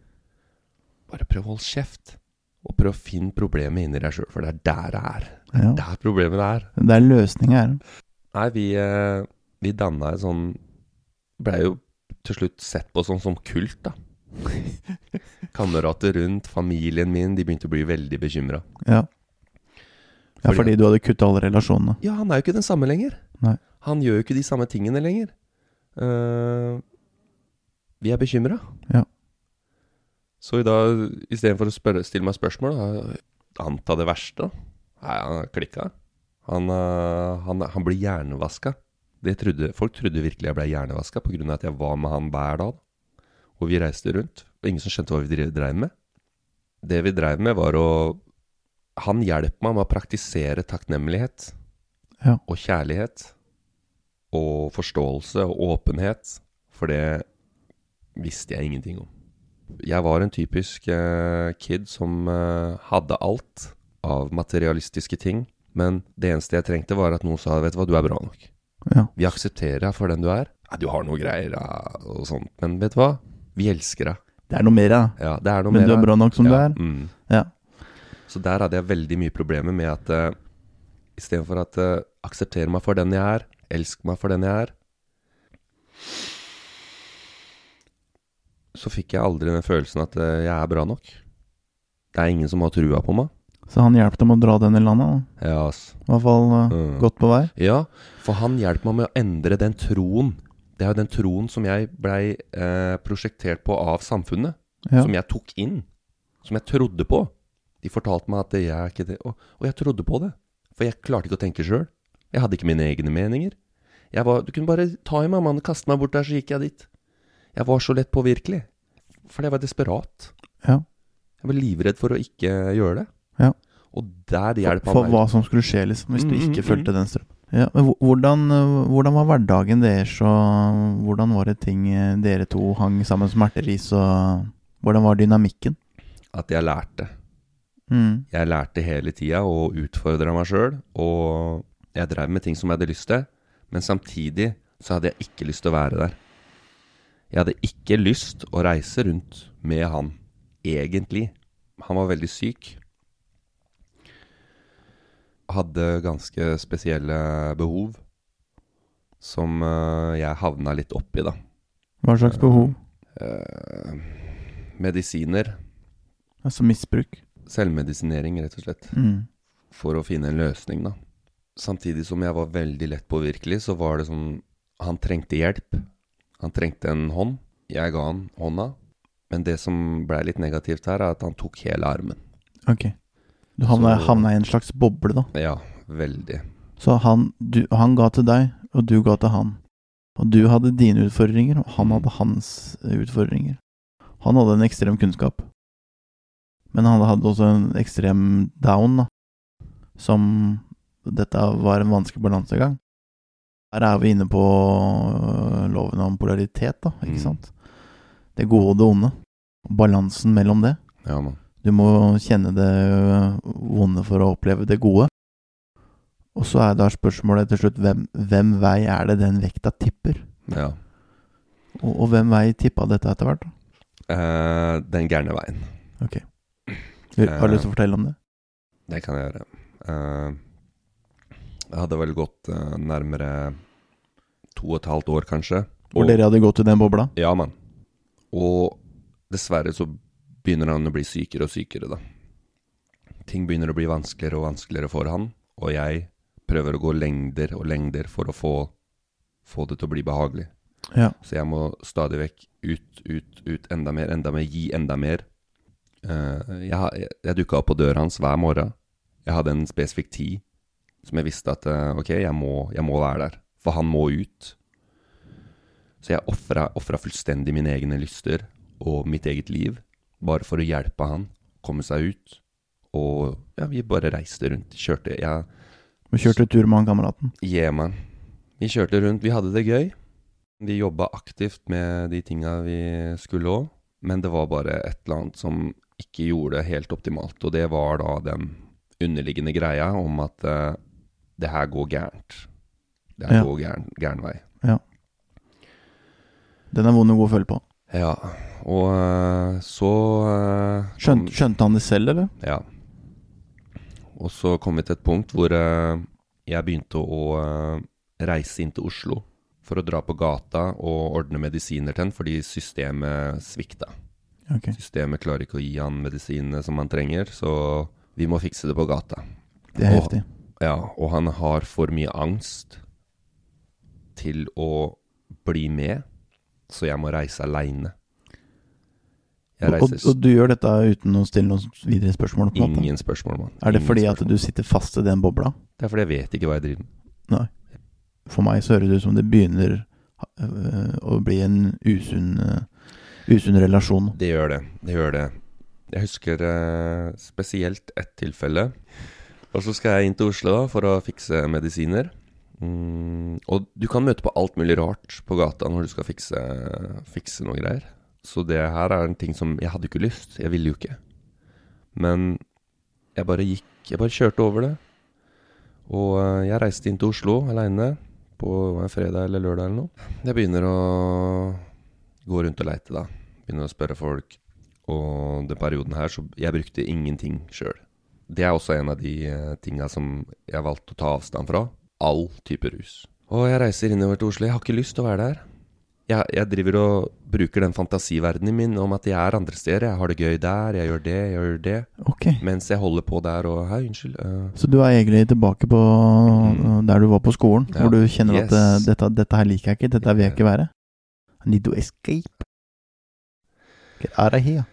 Bare prøv å holde kjeft. Og prøv å finne problemet inni deg sjøl, for det er der det er.
Det er
Der problemet er.
Det er løsninga her.
Nei, vi, eh, vi danna en sånn Blei jo til slutt sett på sånn som kult, da. Kamerater rundt, familien min, de begynte å bli veldig bekymra.
Ja. ja,
Fordi-
du hadde kutta alle relasjonene.
Ja, han er jo ikke den samme lenger.
Nei.
Han gjør jo ikke de samme tingene lenger. Uh, vi er bekymra.
Ja.
Så i dag, istedenfor å spørre, stille meg spørsmål, anta det verste. Nei, han klikka. Han, uh, han, han blir hjernevaska. Det trodde, folk trodde virkelig jeg ble hjernevaska pga. at jeg var med han hver dag. Og vi reiste rundt. Og ingen som skjønte hva vi dreiv med. Det vi dreiv med, var å Han hjalp meg med å praktisere takknemlighet
Ja.
og kjærlighet og forståelse og åpenhet, for det visste jeg ingenting om. Jeg var en typisk eh, kid som eh, hadde alt av materialistiske ting, men det eneste jeg trengte, var at noen sa 'vet du hva, du er bra nok'.
Ja.
Vi aksepterer deg for den du er. Ja, du har noe greier ja, og sånt, men vet du hva? Vi elsker deg.
Det er noe mer, ja.
Ja, det er noe
Men
mer
du er bra nok som
ja,
du er.
Mm.
Ja.
Så der hadde jeg veldig mye problemer med at uh, istedenfor at uh, aksepter meg for den jeg er, elsk meg for den jeg er, så fikk jeg aldri den følelsen at uh, jeg er bra nok. Det er ingen som har trua på meg.
Så han hjalp dem å dra den i landet. da.
Ja, ass.
I hvert fall uh,
Mm.
godt på vei.
Ja, for han hjelper meg med å endre den troen. Det er jo den troen som jeg blei eh, prosjektert på av samfunnet.
Ja.
Som jeg tok inn. Som jeg trodde på. De fortalte meg at jeg er ikke det. Og, og jeg trodde på det. For jeg klarte ikke å tenke sjøl. Jeg hadde ikke mine egne meninger. Jeg var, du kunne bare ta i meg mannen, kaste meg bort der, så gikk jeg dit. Jeg var så lett påvirkelig. For jeg var desperat.
Ja.
Jeg var livredd for å ikke gjøre det.
Ja.
Og der
For,
meg.
for hva som skulle skje, liksom, hvis du
Mm,
ikke
mm,
fulgte den strømmen. Ja, men hvordan, hvordan var hverdagen deres, og hvordan var det ting eh, dere to hang sammen som erteris, og hvordan var dynamikken?
At jeg lærte.
Mm.
Jeg lærte hele tida og utfordra meg sjøl. Og jeg drev med ting som jeg hadde lyst til, men samtidig så hadde jeg ikke lyst til å være der. Jeg hadde ikke lyst å reise rundt med han, egentlig. Han var veldig syk. Hadde ganske spesielle behov som eh, jeg havna litt oppi, da.
Hva slags behov?
Eh, medisiner.
Altså misbruk?
Selvmedisinering, rett og slett.
Mm.
for å finne en løsning, da. Samtidig som jeg var veldig lett påvirkelig, så var det sånn Han trengte hjelp. Han trengte en hånd. Jeg ga han hånda. Men det som blei litt negativt her, er at han tok hele armen.
Ok. Du havna,
Så-
havna i en slags boble, da.
Ja, veldig.
Så han, du, han ga til deg, og du ga til han. Og du hadde dine utfordringer, og han hadde hans eh, utfordringer. Han hadde en ekstrem kunnskap. Men han hadde også en ekstrem down, da. Som Dette var en vanskelig balansegang. Her er vi inne på øh, loven om polaritet, da, ikke
Mm.
sant? Det gode og det onde. Balansen mellom det.
Ja, mann.
Du må kjenne det vonde for å oppleve det gode. Og så er da spørsmålet til slutt hvem, hvem vei er det den vekta tipper?
Ja.
Og, og hvem vei tippa dette etter hvert?
Eh, den gærne veien.
Ok. Har du lyst til å fortelle om det?
Det kan jeg gjøre. Uh, jeg hadde vel gått uh, nærmere to og et halvt år, kanskje,
Hvor
Og-
dere hadde gått i den bobla?
Ja, mann. Og dessverre så begynner han å bli sykere og sykere, da. Ting begynner å bli vanskeligere og vanskeligere for han, og jeg prøver å gå lengder og lengder for å få, få det til å bli behagelig.
Ja.
Så jeg må stadig vekk ut, ut, ut, enda mer, enda mer, gi enda mer. Uh, jeg jeg, jeg dukka opp på døra hans hver morgen. Jeg hadde en spesifikk tid som jeg visste at uh, ok, jeg må, jeg må være der. For han må ut. Så jeg ofra fullstendig mine egne lyster og mitt eget liv bare for å hjelpe han komme seg ut. Og ja, vi bare reiste rundt. Kjørte jeg
Vi kjørte tur med han kameraten.
Yeah, man. Vi kjørte rundt, vi hadde det gøy. Vi jobba aktivt med de tinga vi skulle òg, men det var bare et eller annet som ikke gjorde det helt optimalt. Og det var da den underliggende greia om at uh, det her går gærent. Det her
Ja.
går gæren, gæren vei.
Den er vond å gå og følge på.
Ja, og eh, så eh,
Skjønte, skjønte han det selv, eller?
Ja. Og så kom vi til et punkt hvor eh, jeg begynte å reise inn til Oslo for å dra på gata og ordne medisiner til han fordi systemet svikta.
Ok.
Systemet klarer ikke å gi han medisinene som han trenger, så vi må fikse det på gata.
Det er
og,
heftig.
Ja, og han har for mye angst til å bli med, så jeg må reise aleine.
Og, og, du gjør dette uten å stille noen videre spørsmål? på Ingen måte?
spørsmål, mann.
Er det
Ingen
fordi
spørsmål.
at du sitter fast i den bobla?
Det er fordi jeg vet ikke hva jeg driver med.
For meg så høres det ut som det begynner øh, å bli en usunn, øh, usunn relasjon.
Det gjør det. Det gjør det. Jeg husker eh, spesielt ett tilfelle. Og så skal jeg inn til Oslo da, for å fikse medisiner. Mm, og du kan møte på alt mulig rart på gata når du skal fikse, fikse noe greier. Så det her er en ting som Jeg hadde ikke lyst. Jeg ville jo ikke. Men jeg bare gikk Jeg bare kjørte over det. Og eh, jeg reiste inn til Oslo aleine på en fredag eller lørdag eller noe. Jeg begynner å gå rundt og leite, da. Begynner å spørre folk. Og den perioden her, så jeg brukte ingenting sjøl. Det er også en av de eh, tinga som jeg valgte å ta avstand fra. All type rus. Og jeg reiser innover til Oslo. Jeg har ikke lyst til å være der. Jeg, jeg driver og bruker den fantasiverdenen min om at jeg er andre steder. Jeg har det gøy der, jeg gjør det, jeg gjør det.
Ok.
Mens jeg holder på der og Hei, unnskyld. Uh.
Så du er egentlig tilbake på
Mm.
der du var på skolen,
Ja.
hvor du kjenner at øh, dette, dette her liker jeg ikke, dette vil jeg ikke være. I need to escape. Get out of here.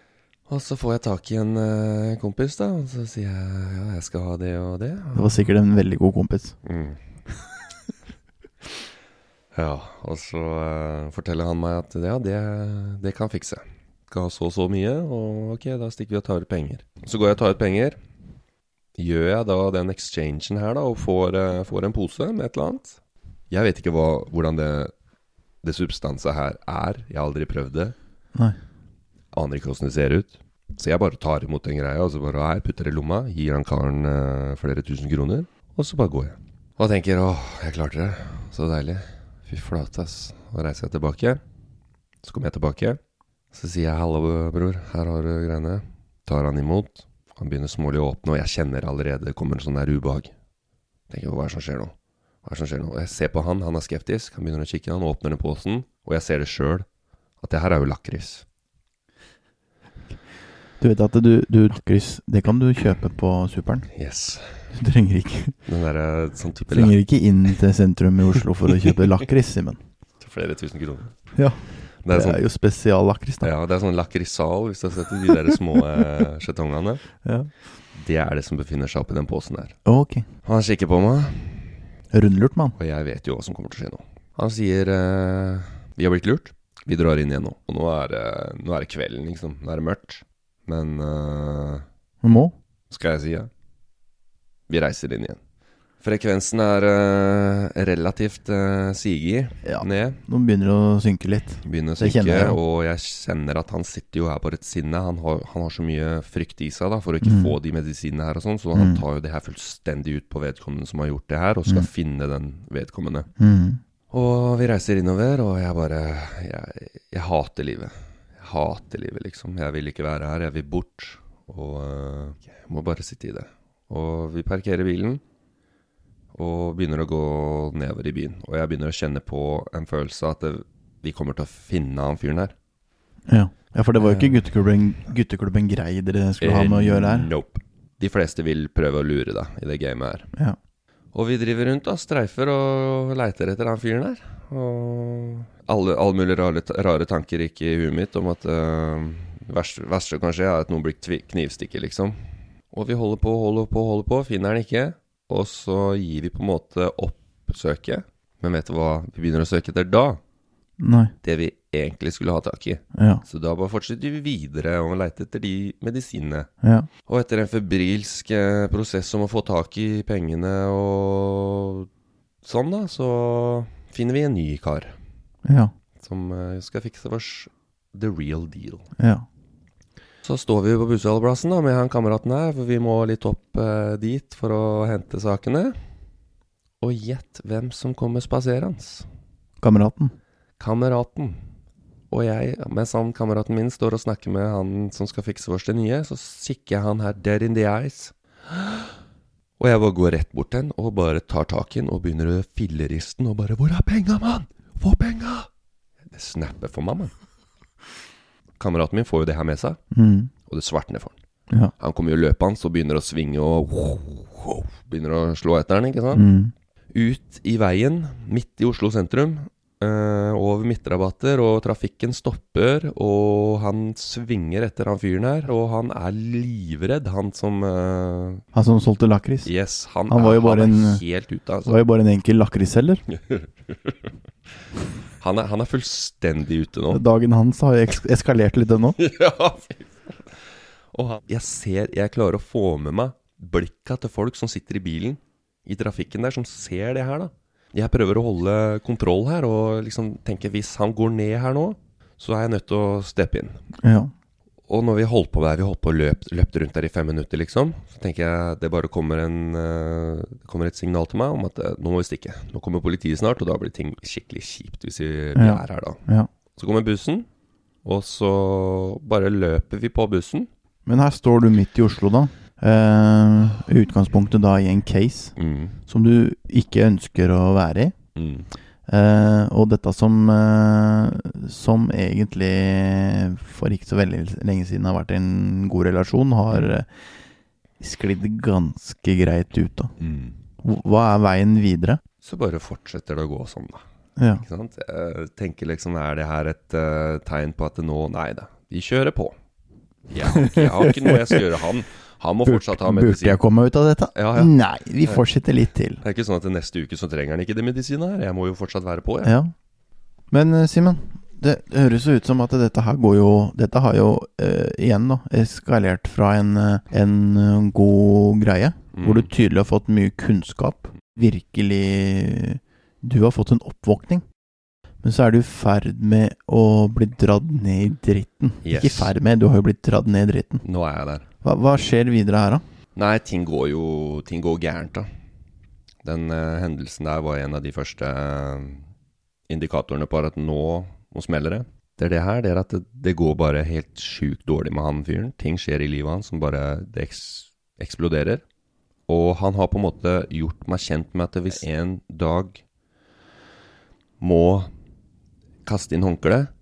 og så får jeg tak i en uh, kompis, da. Og så sier jeg ja, jeg skal ha det og det.
Det var sikkert en veldig god kompis.
Mm. ja, og så uh, forteller han meg at ja, det, det kan fikse. Skal ha så og så mye, og ok, da stikker vi og tar ut penger. Så går jeg og tar ut penger. Gjør jeg da den exchangen her, da, og får, uh, får en pose med et eller annet? Jeg vet ikke hva, hvordan det, det substanset her er. Jeg har aldri prøvd det.
Nei.
Aner ikke åssen det ser ut. Så jeg bare tar imot den greia, og så bare her, putter det i lomma, gir han karen uh, flere tusen kroner, og så bare går jeg. Og tenker åh, jeg klarte det. Så deilig. Fy flate, ass. Da reiser jeg tilbake. Så kommer jeg tilbake. Så sier jeg hallo, bror, her har du greiene. Tar han imot. Han begynner smålig å åpne, og jeg kjenner allerede det kommer en sånn der ubehag. Tenker hva er det som skjer nå? Hva er det som skjer nå? Og jeg ser på han, han er skeptisk. Han begynner å kikke, han åpner den posen, og jeg ser det sjøl. At det her er jo lakris.
Du vet at du, du lakris, det kan du kjøpe på superen.
Yes.
Du trenger ikke,
Den der, sånn type
trenger ikke inn til sentrum i Oslo for å kjøpe lakris, Simen.
Til flere tusen kroner.
Ja.
Det er,
Det
sånn,
er jo spesiallakris, da.
ja, det er sånn lakrisal, hvis du har sett de der små eh, skjetongene.
Ja.
Det er det som befinner seg oppi den posen der.
Ok.
Han kikker på meg,
Rundlurt, mann.
og jeg vet jo hva som kommer til å skje nå. Han sier uh, 'Vi har blitt lurt. Vi drar inn igjen nå.' Og nå er, det- nå er det kvelden, liksom. Nå er det mørkt. Men
uh, må.
skal jeg si ja? Vi reiser inn igjen. Frekvensen er uh, relativt uh, sigig
Ja.
ned.
Nå begynner det å synke litt.
Begynner å synke,
jeg
og jeg kjenner at han sitter jo her på rett sinne. Han har, han har så mye frykt i seg da, for å ikke
Mm.
få de medisinene her og sånn, så han
Mm.
tar jo det her fullstendig ut på vedkommende som har gjort det her, og skal
Mm.
finne den vedkommende.
Mm.
Og vi reiser innover, og jeg bare Jeg, jeg hater livet. Jeg hater livet, liksom. Jeg vil ikke være her, jeg vil bort. Og uh, jeg må bare sitte i det. Og vi parkerer bilen, og begynner å gå nedover i byen. Og jeg begynner å kjenne på en følelse av at det, vi kommer til å finne han fyren her.
Ja. ja, for det var jo ikke gutteklubben, gutteklubben grei dere skulle ha med å gjøre her.
Eh, Nope. De fleste vil prøve å lure deg i det gamet her.
Ja.
Og vi driver rundt og streifer og leiter etter han fyren her. Og alle, alle mulige rare, rare tanker gikk i huet mitt om at uh, verste, verste kan skje, er at noen blir knivstikket, liksom. Og vi holder på, holder på, holder på, finner den ikke. Og så gir vi på en måte opp søket. Men vet du hva vi begynner å søke etter da?
Nei.
Det vi egentlig skulle ha tak i.
Ja.
Så da bare fortsetter vi videre og leter etter de medisinene.
Ja.
Og etter en febrilsk eh, prosess om å få tak i pengene og sånn, da, så finner vi en ny kar
Ja.
som eh, skal fikse oss the real deal.
Ja.
Så står vi på bussholdeplassen da med han kameraten her, for vi må litt opp eh, dit for å hente sakene. Og gjett hvem som kommer spaserende.
Kameraten.
Kameraten. Og jeg, mens han kameraten min står og snakker med han som skal fikse oss det nye, så kikker jeg han her dead in the eyes. Og jeg bare går rett bort til han og bare tar tak i han og begynner å filleriste han og bare 'Hvor er penga, mann? Få penga!' Det snapper for meg, mann. Kameraten min får jo det her med seg,
Mm.
og det svartner for han.
Ja.
Han kommer jo løpende og begynner å svinge og begynner å slå etter han, ikke sant?
Mm.
ut i veien, midt i Oslo sentrum, eh, over midtrabatter, og trafikken stopper, og han svinger etter han fyren her, og han er livredd, han som eh,
Han som solgte lakris.
Yes, han,
Han var
er,
jo
han er
en-
helt ute,
altså. var jo bare en enkel lakrisselger.
Han er, han er fullstendig ute nå.
Dagen hans har eskalert litt ennå.
ja. Og han, jeg ser, jeg klarer å få med meg blikka til folk som sitter i bilen i trafikken der, som ser det her, da. Jeg prøver å holde kontroll her, og liksom tenker hvis han går ned her nå, så er jeg nødt til å steppe inn.
Ja.
Og når vi holdt på der, vi holdt på og løpt, løpt rundt der i fem minutter, liksom, så tenker jeg det bare kommer, en, eh, kommer et signal til meg om at eh, nå må vi stikke. Nå kommer politiet snart, og da blir ting skikkelig kjipt hvis vi, vi er her da.
ja.
Så kommer bussen, og så bare løper vi på bussen.
Men her står du midt i Oslo, da. I utgangspunktet da i en case
Mm.
som du ikke ønsker å være i.
Mm.
Eh, og dette som uh, Som egentlig for ikke så veldig lenge siden har vært en god relasjon, har uh, sklidd ganske greit ut. da
Mm.
Hva- er veien videre?
Så bare fortsetter det å gå sånn, da.
Ja.
Ikke sant? Jeg tenker liksom, er det her et tegn på at det nå Nei da, de kjører på. Jeg jeg har ikke noe jeg skal gjøre. Han, han må fortsatt ha
Burde jeg komme ut av dette?
Ja, ja.
Nei, vi fortsetter litt til.
Det er ikke sånn at neste uke så trenger han ikke det medisinet her. Jeg må jo fortsatt være på, jeg.
Ja. Men eh, Simen, det, høres jo ut som at dette her går jo Dette har jo eh, igjen da eskalert fra en, eh, en eh, god greie,
Mm.
hvor du tydelig har fått mye kunnskap. Virkelig Du har fått en oppvåkning. Men så er du i ferd med å bli dratt ned i dritten.
Yes.
Ikke i ferd med, du har jo blitt dratt ned i dritten.
Nå er jeg der.
Hva, hva skjer videre her, da?
Nei, ting går jo Ting går gærent, da. Den uh, hendelsen der var en av de første uh, indikatorene på at nå, nå smeller det. Det er det her, det er at det, det går bare helt sjukt dårlig med han fyren. Ting skjer i livet hans som bare det eks, eksploderer. Og han har på en måte gjort meg kjent med at hvis en dag må kaste inn håndkleet,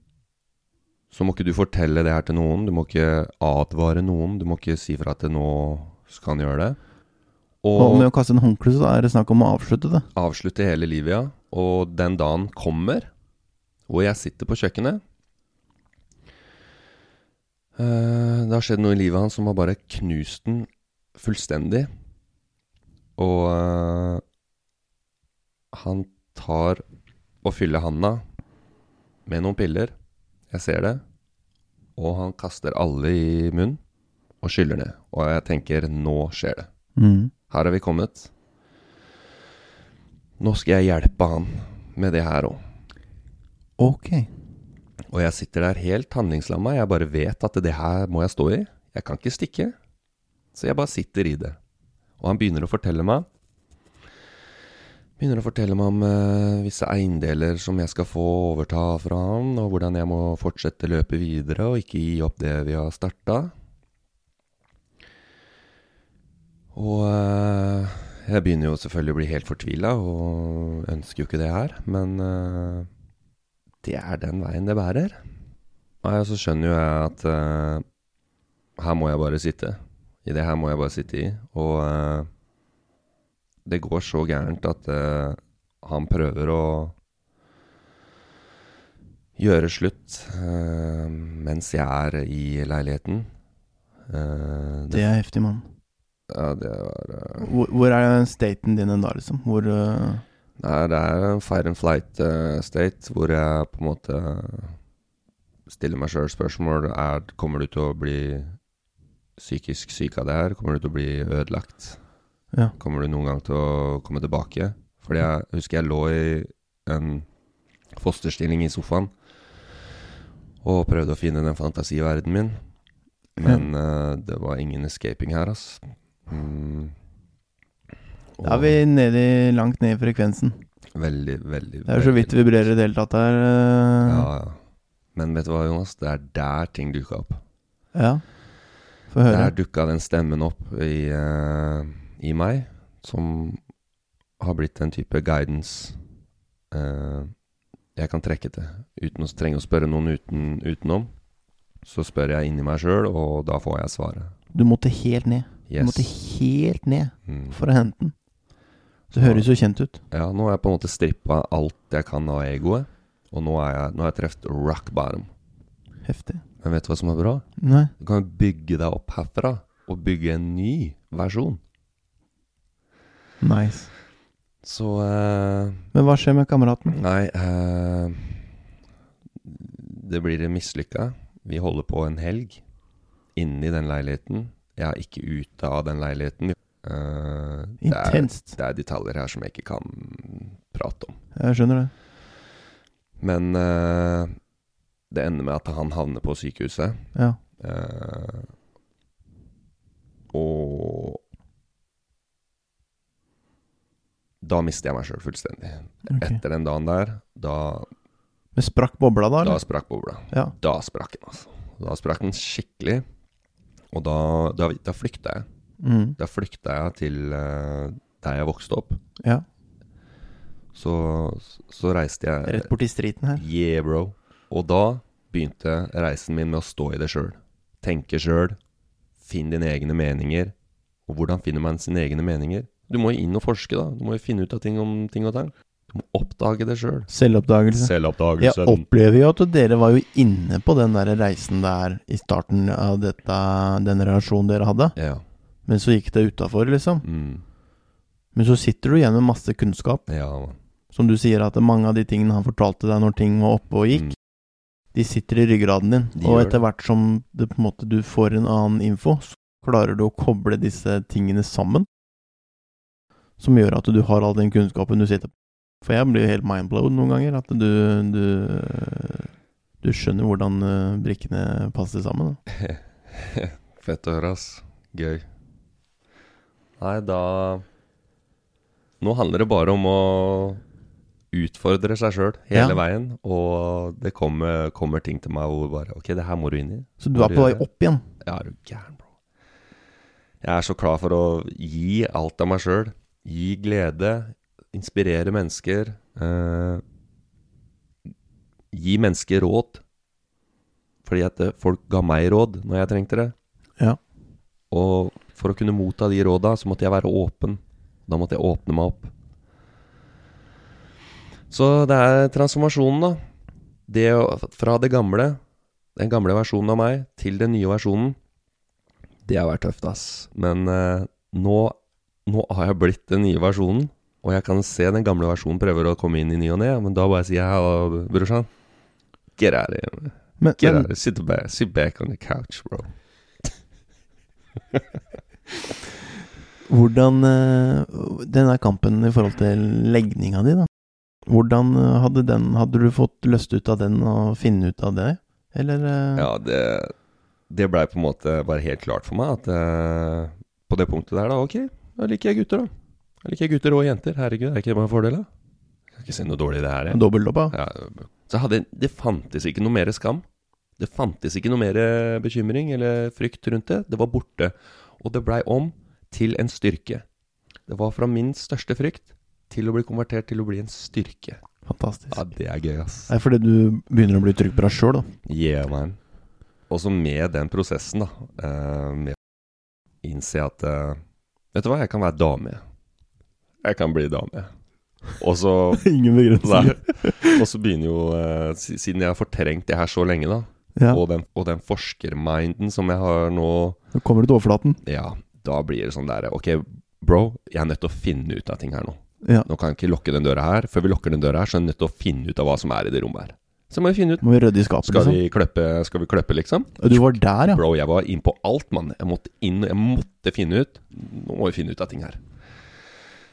så må ikke du fortelle det her til noen. Du må ikke advare noen. Du må ikke si fra at nå skal han gjøre det.
Og med å kaste inn håndkle, så er det snakk om å avslutte det.
avslutte hele livet, ja. Og den dagen kommer, hvor jeg sitter på kjøkkenet uh, Det har skjedd noe i livet hans som har bare knust den fullstendig. Og uh, han tar og fyller handa med noen piller. Jeg ser det. Og han kaster alle i munnen og skyller ned. Og jeg tenker nå skjer det.
Mm.
Her har vi kommet. Nå skal jeg hjelpe han med det her òg.
Ok.
Og jeg sitter der helt handlingslamma. Jeg bare vet at det her må jeg stå i. Jeg kan ikke stikke. Så jeg bare sitter i det. Og han begynner å fortelle meg Begynner å fortelle meg om eh, visse eiendeler som jeg skal få overta fra han, og hvordan jeg må fortsette løpet videre og ikke gi opp det vi har starta. Og eh, jeg begynner jo selvfølgelig å bli helt fortvila og ønsker jo ikke det her, men eh, det er den veien det bærer. Nei, og så skjønner jo jeg at eh, her må jeg bare sitte. I det her må jeg bare sitte i. Og eh, det går så gærent at uh, han prøver å gjøre slutt uh, mens jeg er i leiligheten. Uh,
Det er heftig, mann.
Ja, det var
Hvor, hvor er staten din da, liksom? Hvor
Nei, det er en fire and flight state hvor jeg på en måte stiller meg sjøl spørsmål er, Kommer du til å bli psykisk syk av det her? Kommer du til å bli ødelagt?
Ja.
Kommer du noen gang til å komme tilbake? Fordi jeg husker jeg lå i en fosterstilling i sofaen og prøvde å finne den fantasiverdenen min. Men eh, det var ingen escaping her, ass. Mm.
Da er vi nedi, langt ned i frekvensen.
Veldig, veldig
Det er så vidt vibrerer i det hele tatt her. Uh...
Ja, ja. Men vet du hva, Jonas? Det er der ting dukka opp.
ja. Få høre.
Der dukka den stemmen opp i, eh, i meg, som har blitt en type guidance eh, jeg kan trekke til, uten å trenge å spørre noen uten, utenom. Så spør jeg inni meg sjøl, og da får jeg svaret.
Du måtte helt ned. Du måtte helt ned
Mm.
for å hente den. Det høres jo kjent ut.
Ja, nå har jeg på en måte strippa alt jeg kan av egoet, og nå, er jeg, nå har jeg truffet rock bottom.
Heftig.
Men vet du hva som er bra?
Nei.
Du kan bygge deg opp herfra, og bygge en ny versjon.
Nice.
Så uh,
Men hva skjer med kameraten?
Nei uh, Det blir mislykka. Vi holder på en helg inni den leiligheten. Jeg er ikke ute av den leiligheten. Eh, det, er,
Intenst.
det er detaljer her som jeg ikke kan prate om.
Jeg skjønner det.
Men det ender med at han havner på sykehuset.
Ja.
Og da mister jeg meg sjøl fullstendig.
Okay.
Etter den dagen der, da,
Men sprakk bobla da,
da sprakk bobla.
Ja.
Da sprakk den, altså. Da sprakk den skikkelig. Og da, da, da flykta jeg.
Mm.
Da flykta jeg til uh, der jeg vokste opp.
ja.
Så, så reiste jeg
Rett borti striden her.
Yeah, bro. Og da begynte reisen min med å stå i det sjøl. Tenke sjøl. Finn dine egne meninger. Og hvordan finner man sine egne meninger? Du må jo inn og forske, da. Du må jo finne ut av ting om ting og tang. Du må oppdage det sjøl.
Selvoppdagelse. Jeg opplever jo at dere var jo inne på den der reisen der i starten av dette, den relasjonen dere hadde.
Ja.
Men så gikk det utafor, liksom.
Mm.
Men så sitter du igjen med masse kunnskap.
Ja.
Som du sier, at mange av de tingene han fortalte deg når ting var oppe og gikk,
Mm.
de sitter i ryggraden din.
De
og etter hvert som det på en måte du får en annen info, så klarer du å koble disse tingene sammen. Som gjør at du har all den kunnskapen du sitter på. For jeg blir jo helt mindblown noen ganger. At du, du, du skjønner hvordan eh, brikkene passer sammen.
Fett å høre, ass. Gøy. Nei, da Nå handler det bare om å utfordre seg sjøl hele
Ja.
veien. Og det kommer, kommer ting til meg hvor bare Ok, det her må du inn i.
Så du er på vei opp igjen.
Ja, er du gæren, bro. Jeg er så klar for å gi alt av meg sjøl. Gi glede. Inspirere mennesker. Eh, gi mennesker råd. Fordi at eh, folk ga meg råd når jeg trengte det.
Ja.
Og for å kunne motta de råda, så måtte jeg være åpen. Da måtte jeg åpne meg opp. Så det er transformasjonen, da. Det fra det gamle, den gamle versjonen av meg, til den nye versjonen. Det har vært tøft, ass. Men eh, nå, nå har jeg blitt den nye versjonen. Og jeg kan se den gamle versjonen prøver å komme inn i ny og ne, men da bare sier jeg halla, brorsan. Get out of here.
Men,
Get out of. Sit back, sit back on the couch, bro.
hvordan eh, Denne kampen i forhold til legninga di, da. Hvordan eh, hadde den Hadde du fått løst ut av den og finne ut av det? Eller eh,
Ja, det, det blei på en måte bare helt klart for meg at på det punktet der, da, ok, da liker jeg gutter, da. Jeg liker gutter og jenter. Herregud, er ikke det bare en fordel, da? Jeg skal ikke se noe dårlig i det her. jeg.
Dobbeldobba?
Ja, så hadde, det fantes ikke noe mer skam. Det fantes ikke noe mer bekymring eller frykt rundt det. Det var borte. Og det blei om til en styrke. Det var fra min største frykt til å bli konvertert til å bli en styrke.
Fantastisk.
Ja, det er gøy, ass.
Det er fordi du begynner å bli trygg på deg sjøl, da.
Yeah, man. Og så med den prosessen, da, eh, med å innse at eh, Vet du hva, jeg kan være dame. Jeg kan bli dame. Og så
Ingen begrensninger.
Og så begynner jo eh, Siden jeg har fortrengt det her så lenge, da,
Ja.
og, den, og den forskerminden som jeg har nå
Nå kommer du til overflaten.
Ja, da blir det sånn der Ok, bro, jeg er nødt til å finne ut av ting her nå.
Ja.
Nå kan jeg ikke lukke den døra her. Før vi lukker den døra her, så er jeg nødt til å finne ut av hva som er i det rommet her. Så må vi finne ut
Må vi rydde i skapet,
Skal
liksom.
vi kløppe, skal vi kløppe liksom?
Du var der, ja.
Bro, jeg var inn på alt, mann. Jeg måtte inn, jeg måtte finne ut. Nå må vi finne ut av ting her.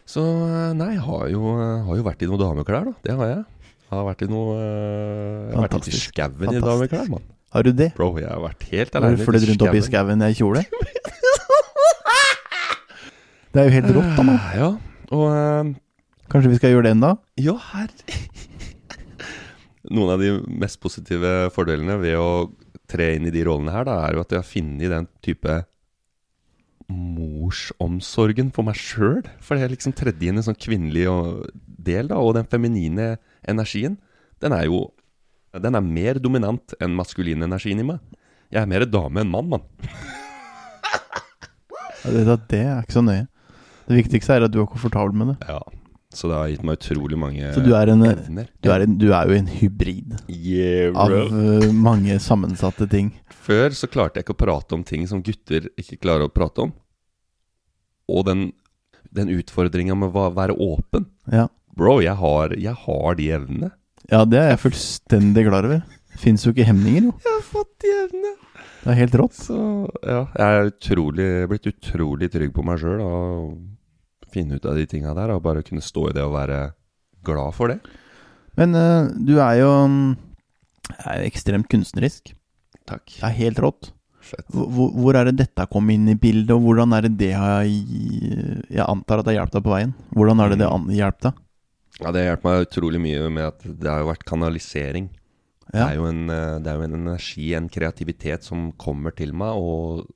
Så eh, nei, jeg har jo, har jo vært i noen dameklær, da. Det har jeg. Jeg har vært i noe eh, Jeg har vært ute i skauen i dameklær, mann.
Har du det?
Bro, jeg har vært helt
Har du flydd rundt opp i skauen i kjole? Det er jo helt rått, da, mann.
Ja, og eh,
Kanskje vi skal gjøre det enda?
Ja, herre Noen av de mest positive fordelene ved å tre inn i de rollene her, da, er jo at jeg har funnet den type morsomsorgen for meg sjøl. For det er liksom tredje inn en sånn kvinnelig del, da. Og den feminine energien, den er jo Den er mer dominant enn maskulin energien i meg. Jeg er mer dame enn mann, mann.
Det, det er ikke så nøye. Det viktigste er at du er komfortabel med det.
Ja. Så det har gitt meg utrolig mange
Så du er, en,
evner.
du er, en, du er jo en hybrid
Yeah,
av uh, mange sammensatte ting.
Før så klarte jeg ikke å prate om ting som gutter ikke klarer å prate om. Og den, den utfordringa med å være åpen.
Ja.
Bro, jeg har, jeg har de evnene.
ja, det er jeg fullstendig klar over. Fins jo ikke hemninger, jo.
Jeg har fått de evnene.
Det er helt rått.
Så ja, jeg er utrolig, blitt utrolig trygg på meg sjøl finne ut av de tinga der. Og bare kunne stå i det og være glad for det.
Men uh, du er jo um, er jo ekstremt kunstnerisk.
Takk.
Det er helt rått. Hvor, hvor er det dette kom inn i bildet, og hvordan er det det har Jeg antar at det har hjulpet deg på veien. Hvordan er det det hjulpet hjelper deg?
Ja, det har hjulpet meg utrolig mye med at det har jo vært kanalisering. Det, er en, eh, det er jo en energi, en kreativitet som kommer til meg, og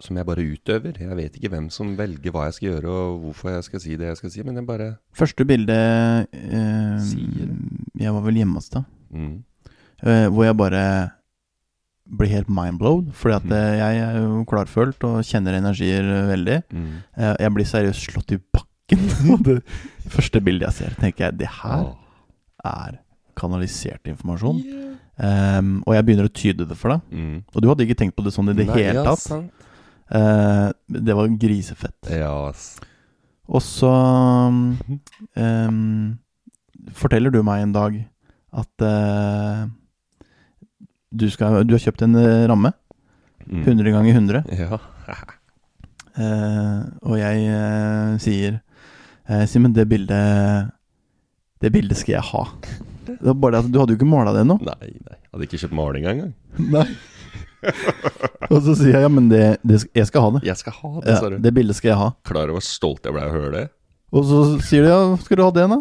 som jeg bare utøver. Jeg vet ikke hvem som velger hva jeg skal gjøre, og hvorfor jeg skal si det jeg skal si, men jeg bare
Første bilde eh,
Sier
Jeg var vel hjemme hos deg.
mm.
Eh, hvor jeg bare blir helt mindblown. Fordi at
Mhm.
eh, jeg er jo klarfølt og kjenner energier veldig.
Mm.
Eh, jeg blir seriøst slått i bakken. Det første bildet jeg ser, tenker jeg det her er kanalisert informasjon. Ehm, og jeg begynner å tyde det for deg.
Mm.
Og du hadde ikke tenkt på det sånn i det
Nei,
hele
ja, sant.
Eh, det var grisefett.
Ja, ass.
Og så ehm, forteller du meg en dag at eh, du, skal, du har kjøpt en eh, ramme.
Mm.
100 ganger 100.
Ja.
Eh, og jeg eh, sier eh, Simen, det bildet Det bildet skal jeg ha. Det var bare det at Du hadde jo ikke måla det ennå.
Nei, nei. Hadde ikke kjøpt maling engang.
Nei. og så sier jeg ja, men det, det, jeg skal ha det.
Jeg skal ha det,
Ja,
sa du.
det bildet skal jeg ha.
Klar over hvor stolt jeg ble av å høre det?
Og så sier de ja, skal du ha det, da?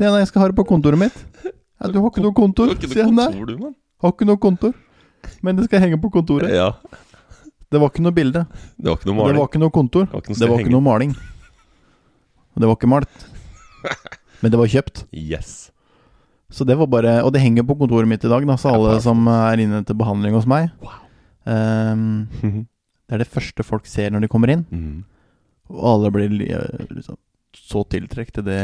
Ja, nei, jeg skal ha det på kontoret mitt. Ja, du har ikke noe kontor?
Du har ikke
Sier jeg
noe kontor, du, mann.
har ikke noe kontor. Men det skal henge på kontoret.
Ja.
Det var ikke noe bilde.
Det var ikke noe maling.
Det var ikke noe kontor.
var ikke noe
Det var ikke noe maling. Det var ikke malt. Men det var kjøpt.
Yes.
Så det var bare Og det henger på kontoret mitt i dag, da, så alle som er inne til behandling hos meg
Wow.
um, Det er det første folk ser når de kommer inn.
Mm.
Og alle blir eh, liksom, så tiltrukket til det,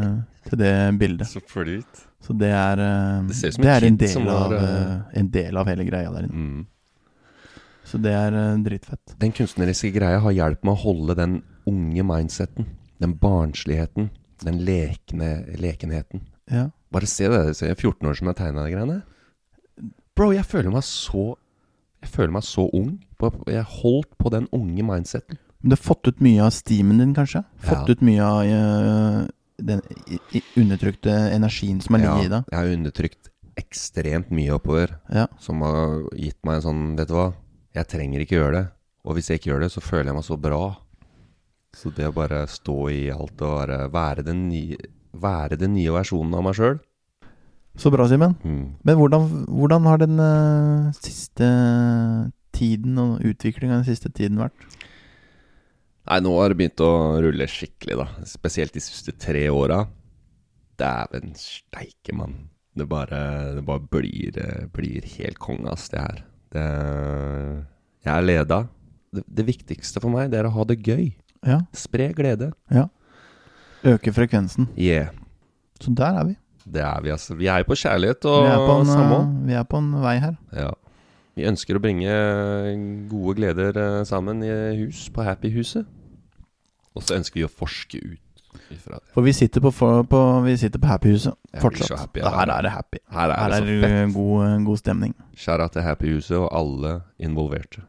til det bildet.
Så flyt.
Så det er um,
Det ser ut som
det
en
er en del, av,
eh,
en del av hele greia der inne.
Mm.
Så det er dritfett.
Den kunstneriske greia har hjulpet meg å holde den unge mindseten. Den barnsligheten. Den lekne lekenheten.
Ja.
Bare se det. Se, jeg er 14 år som jeg tegna de greiene. Bro, jeg føler meg så Jeg føler meg så ung. Jeg holdt på den unge mindseten.
Men du har fått ut mye av steamen din, kanskje? Fått
Ja.
ut mye av uh, den undertrykte energien som har ligget i deg?
jeg har undertrykt ekstremt mye oppover.
Ja.
Som har gitt meg en sånn Vet du hva, jeg trenger ikke gjøre det. Og hvis jeg ikke gjør det, så føler jeg meg så bra. Så det å bare stå i alt og være, være den nye, være den nye versjonen av meg sjøl
Så bra, Simen.
mm.
Men hvordan, hvordan har den uh, siste tiden og utviklinga den siste tiden vært?
Nei, nå har det begynt å rulle skikkelig, da. Spesielt de siste tre åra. dæven steike, mann. Det bare, det bare blir, blir helt konge, ass, det her. Det, jeg er leda. Det, det viktigste for meg, det er å ha det gøy.
Ja.
Spre glede.
Øke frekvensen.
Yeah.
Så der er vi.
Det er vi, altså. Vi er på kjærlighet og
Vi på en,
samhold.
eh, vi er på en vei her.
Ja. Vi ønsker å bringe gode gleder eh, sammen i hus, på Happy-huset. Og så ønsker vi å forske ut ifra det.
For vi sitter på, på, vi sitter på Happy-huset fortsatt.
happy,
Ja, her er det happy.
Her er
Her
det
er god, god stemning.
Skjæra til Happy-huset og alle involverte.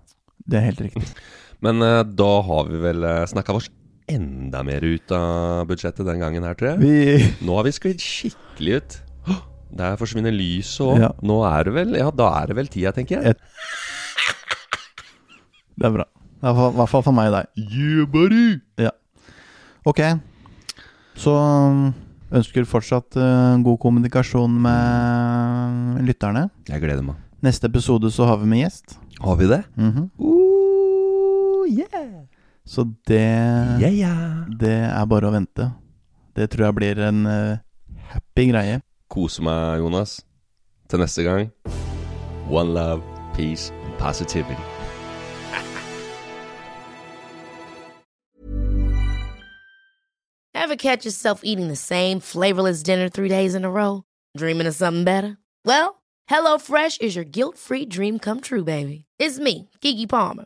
Det er helt riktig.
Men eh, da har vi vel snakka oss enda mer ut av budsjettet den gangen her, tror jeg.
Vi
Nå har vi sklidd skikkelig ut. Der forsvinner lyset òg.
Ja.
Nå er det vel Ja, da er det vel tida, tenker jeg.
Det er bra. I hvert fall- for meg og deg.
Yeah, buddy!
Ok. Så um, ønsker fortsatt uh, god kommunikasjon med lytterne.
Jeg gleder meg.
Neste episode så har vi med gjest.
Har vi det?
Mhm.
Ooh, yeah.
Så det
Yeah, yeah.
Det er bare å vente. Det tror jeg blir en uh, happy greie.
Kose meg, Jonas. Til neste gang. One love, peace and positivity.
Ever catch yourself eating the same flavorless dinner three days in a row? Dreaming of something better? Well, HelloFresh is your guilt free dream come true, baby. It's me, Gigi Palmer.